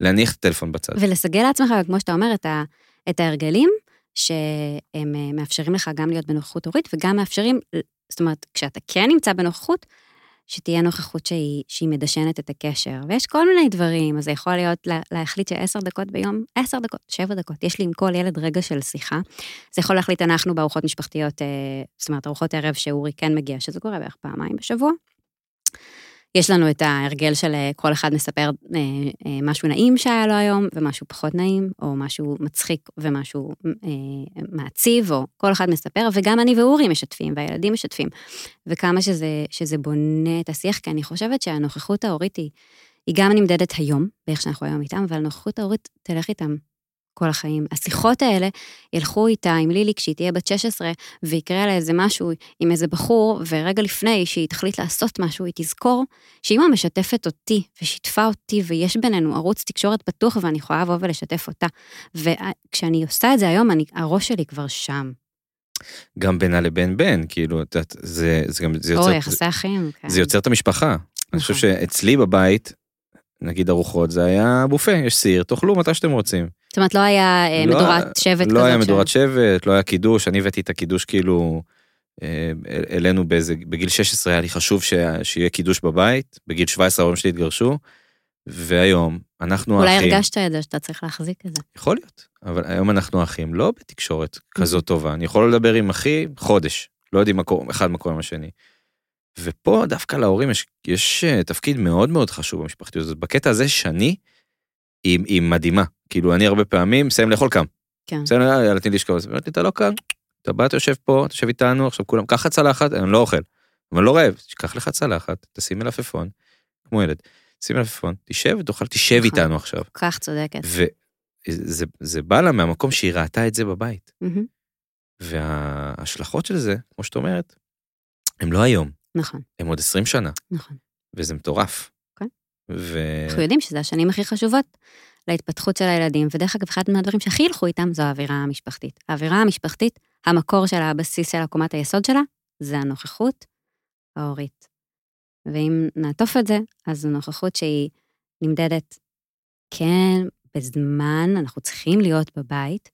להניח את הטלפון בצד.
ולסגל לעצמך, כמו שאתה אומר, את, ה, את ההרגלים, שהם אה, מאפשרים לך גם להיות בנוכחות הורית, וגם מאפשרים זאת אומרת, כשאתה כן נמצא בנוכחות, שתהיה נוכחות שהיא, שהיא מדשנת את הקשר. ויש כל מיני דברים, אז זה יכול להיות לה, להחליט שעשר דקות ביום, עשר דקות, שבע דקות, יש לי עם כל ילד רגע של שיחה. זה יכול להחליט אנחנו בארוחות משפחתיות, אה, זאת אומרת, ארוחות ערב שאורי כן מגיע, שזה קורה בערך פעמיים בשבוע. יש לנו את ההרגל של אה, כל אחד מספר אה, אה, משהו נעים שהיה לו היום ומשהו פחות נעים, או משהו מצחיק ומשהו מעציב, או כל אחד מספר, וגם אני ואורי משתפים, והילדים משתפים. וכמה שזה, שזה בונה את השיח, כי אני חושבת שהנוכחות ההורית היא, היא גם נמדדת היום, באיך שאנחנו היום איתם, אבל הנוכחות ההורית תלך איתם כל החיים. השיחות האלה ילכו איתה עם לילי כשהיא תהיה בת 16 ויקרה לה איזה משהו עם איזה בחור, ורגע לפני שהיא תחליט לעשות משהו, היא תזכור שאמא משתפת אותי ושיתפה אותי ויש בינינו ערוץ תקשורת פתוח ואני יכולה לבוא ולשתף אותה. וכשאני עושה את זה היום, אני, הראש שלי כבר שם.
גם בינה לבין בן, כאילו, את יודעת, זה, זה גם, זה
יוצר... או, יחסי אחים, כן.
זה יוצר את המשפחה. אני חושב נכון. שאצלי בבית, נגיד ארוחות, זה היה בופה, יש סיר, תאכלו מתי שאתם רוצים.
זאת אומרת, לא היה אה, לא, מדורת שבט
לא כזאת. לא היה מדורת שבט, לא היה קידוש, אני הבאתי את הקידוש כאילו אה, אלינו באיזה, בגיל 16 היה לי חשוב שיהיה קידוש בבית, בגיל 17 ההורים שלי התגרשו, והיום אנחנו
אולי
אחים.
הרגשת את זה שאתה צריך להחזיק את זה.
יכול להיות, אבל היום אנחנו אחים, לא בתקשורת כזאת טובה. אני יכול לדבר עם אחי חודש, לא יודעים מה קורה, אחד מה קורה עם השני. ופה דווקא להורים יש, יש אה, תפקיד מאוד מאוד חשוב במשפחתיות הזאת. בקטע הזה שני, היא, היא מדהימה. כאילו, אני הרבה פעמים מסיים לאכול קם.
כן.
מסיים, יאללה, תני לי לשכב. אז אומרת לי, אתה לא קם, אתה בא, אתה יושב פה, אתה יושב איתנו, עכשיו כולם, קח לך צלחת, אני לא אוכל. אבל לא רעב, קח לך צלחת, תשים מלפפון, כמו ילד, שים מלפפון, תשב ותאכל, תשב
נכון.
איתנו עכשיו.
כל כך צודקת.
וזה זה בא לה מהמקום שהיא ראתה את זה בבית.
מהמם.
וההשלכות של זה, כמו שאת אומרת, הם לא היום,
נכון,
הם עוד 20 שנה,
נכון.
וזה מטורף.
כן.
ו...
אנחנו יודעים שזה השנים הכי חשובות להתפתחות של הילדים, ודרך אגב, אחד מהדברים שהכי ילכו איתם זו האווירה המשפחתית. האווירה המשפחתית, המקור שלה, הבסיס של עקומת היסוד שלה, זה הנוכחות ההורית. ואם נעטוף את זה, אז זו נוכחות שהיא נמדדת, כן, בזמן, אנחנו צריכים להיות בבית,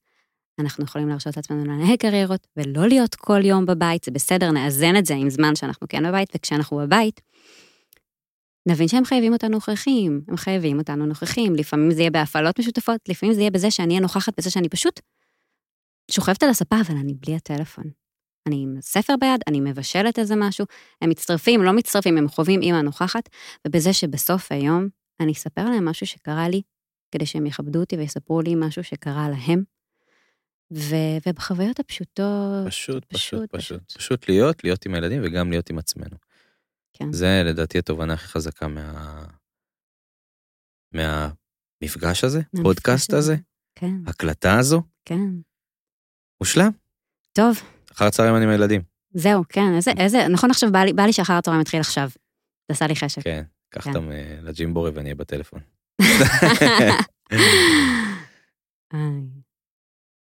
אנחנו יכולים להרשות לעצמנו לנהל קריירות ולא להיות כל יום בבית, זה בסדר, נאזן את זה עם זמן שאנחנו כן בבית, וכשאנחנו בבית, נבין שהם חייבים אותנו נוכחים, הם חייבים אותנו נוכחים, לפעמים זה יהיה בהפעלות משותפות, לפעמים זה יהיה בזה שאני אהיה נוכחת בזה שאני פשוט שוכבת על הספה, אבל אני בלי הטלפון. אני עם ספר ביד, אני מבשלת איזה משהו, הם מצטרפים, לא מצטרפים, הם חווים אימא נוכחת, ובזה שבסוף היום אני אספר להם משהו שקרה לי, כדי שהם יכבדו אותי ויספרו לי משהו שקרה להם. ו... ובחוויות הפשוטות,
פשוט, פשוט,
פשוט,
פשוט.
פשוט.
להיות, להיות עם הילדים וגם להיות עם עצמנו.
כן.
זה לדעתי התובנה הכי חזקה מה... מהמפגש הזה, פודקאסט הזה.
כן,
הקלטה הזו,
כן.
מושלם.
טוב,
אחר הצהריים אני עם הילדים.
זהו, כן, איזה, [laughs] איזה, נכון עכשיו בא לי, בא לי שאחר הצהריים יתחיל עכשיו. זה עשה לי חשק.
כן, קח
כן.
אותם אה, לג'ימבורי ואני אהיה בטלפון. [laughs] [laughs]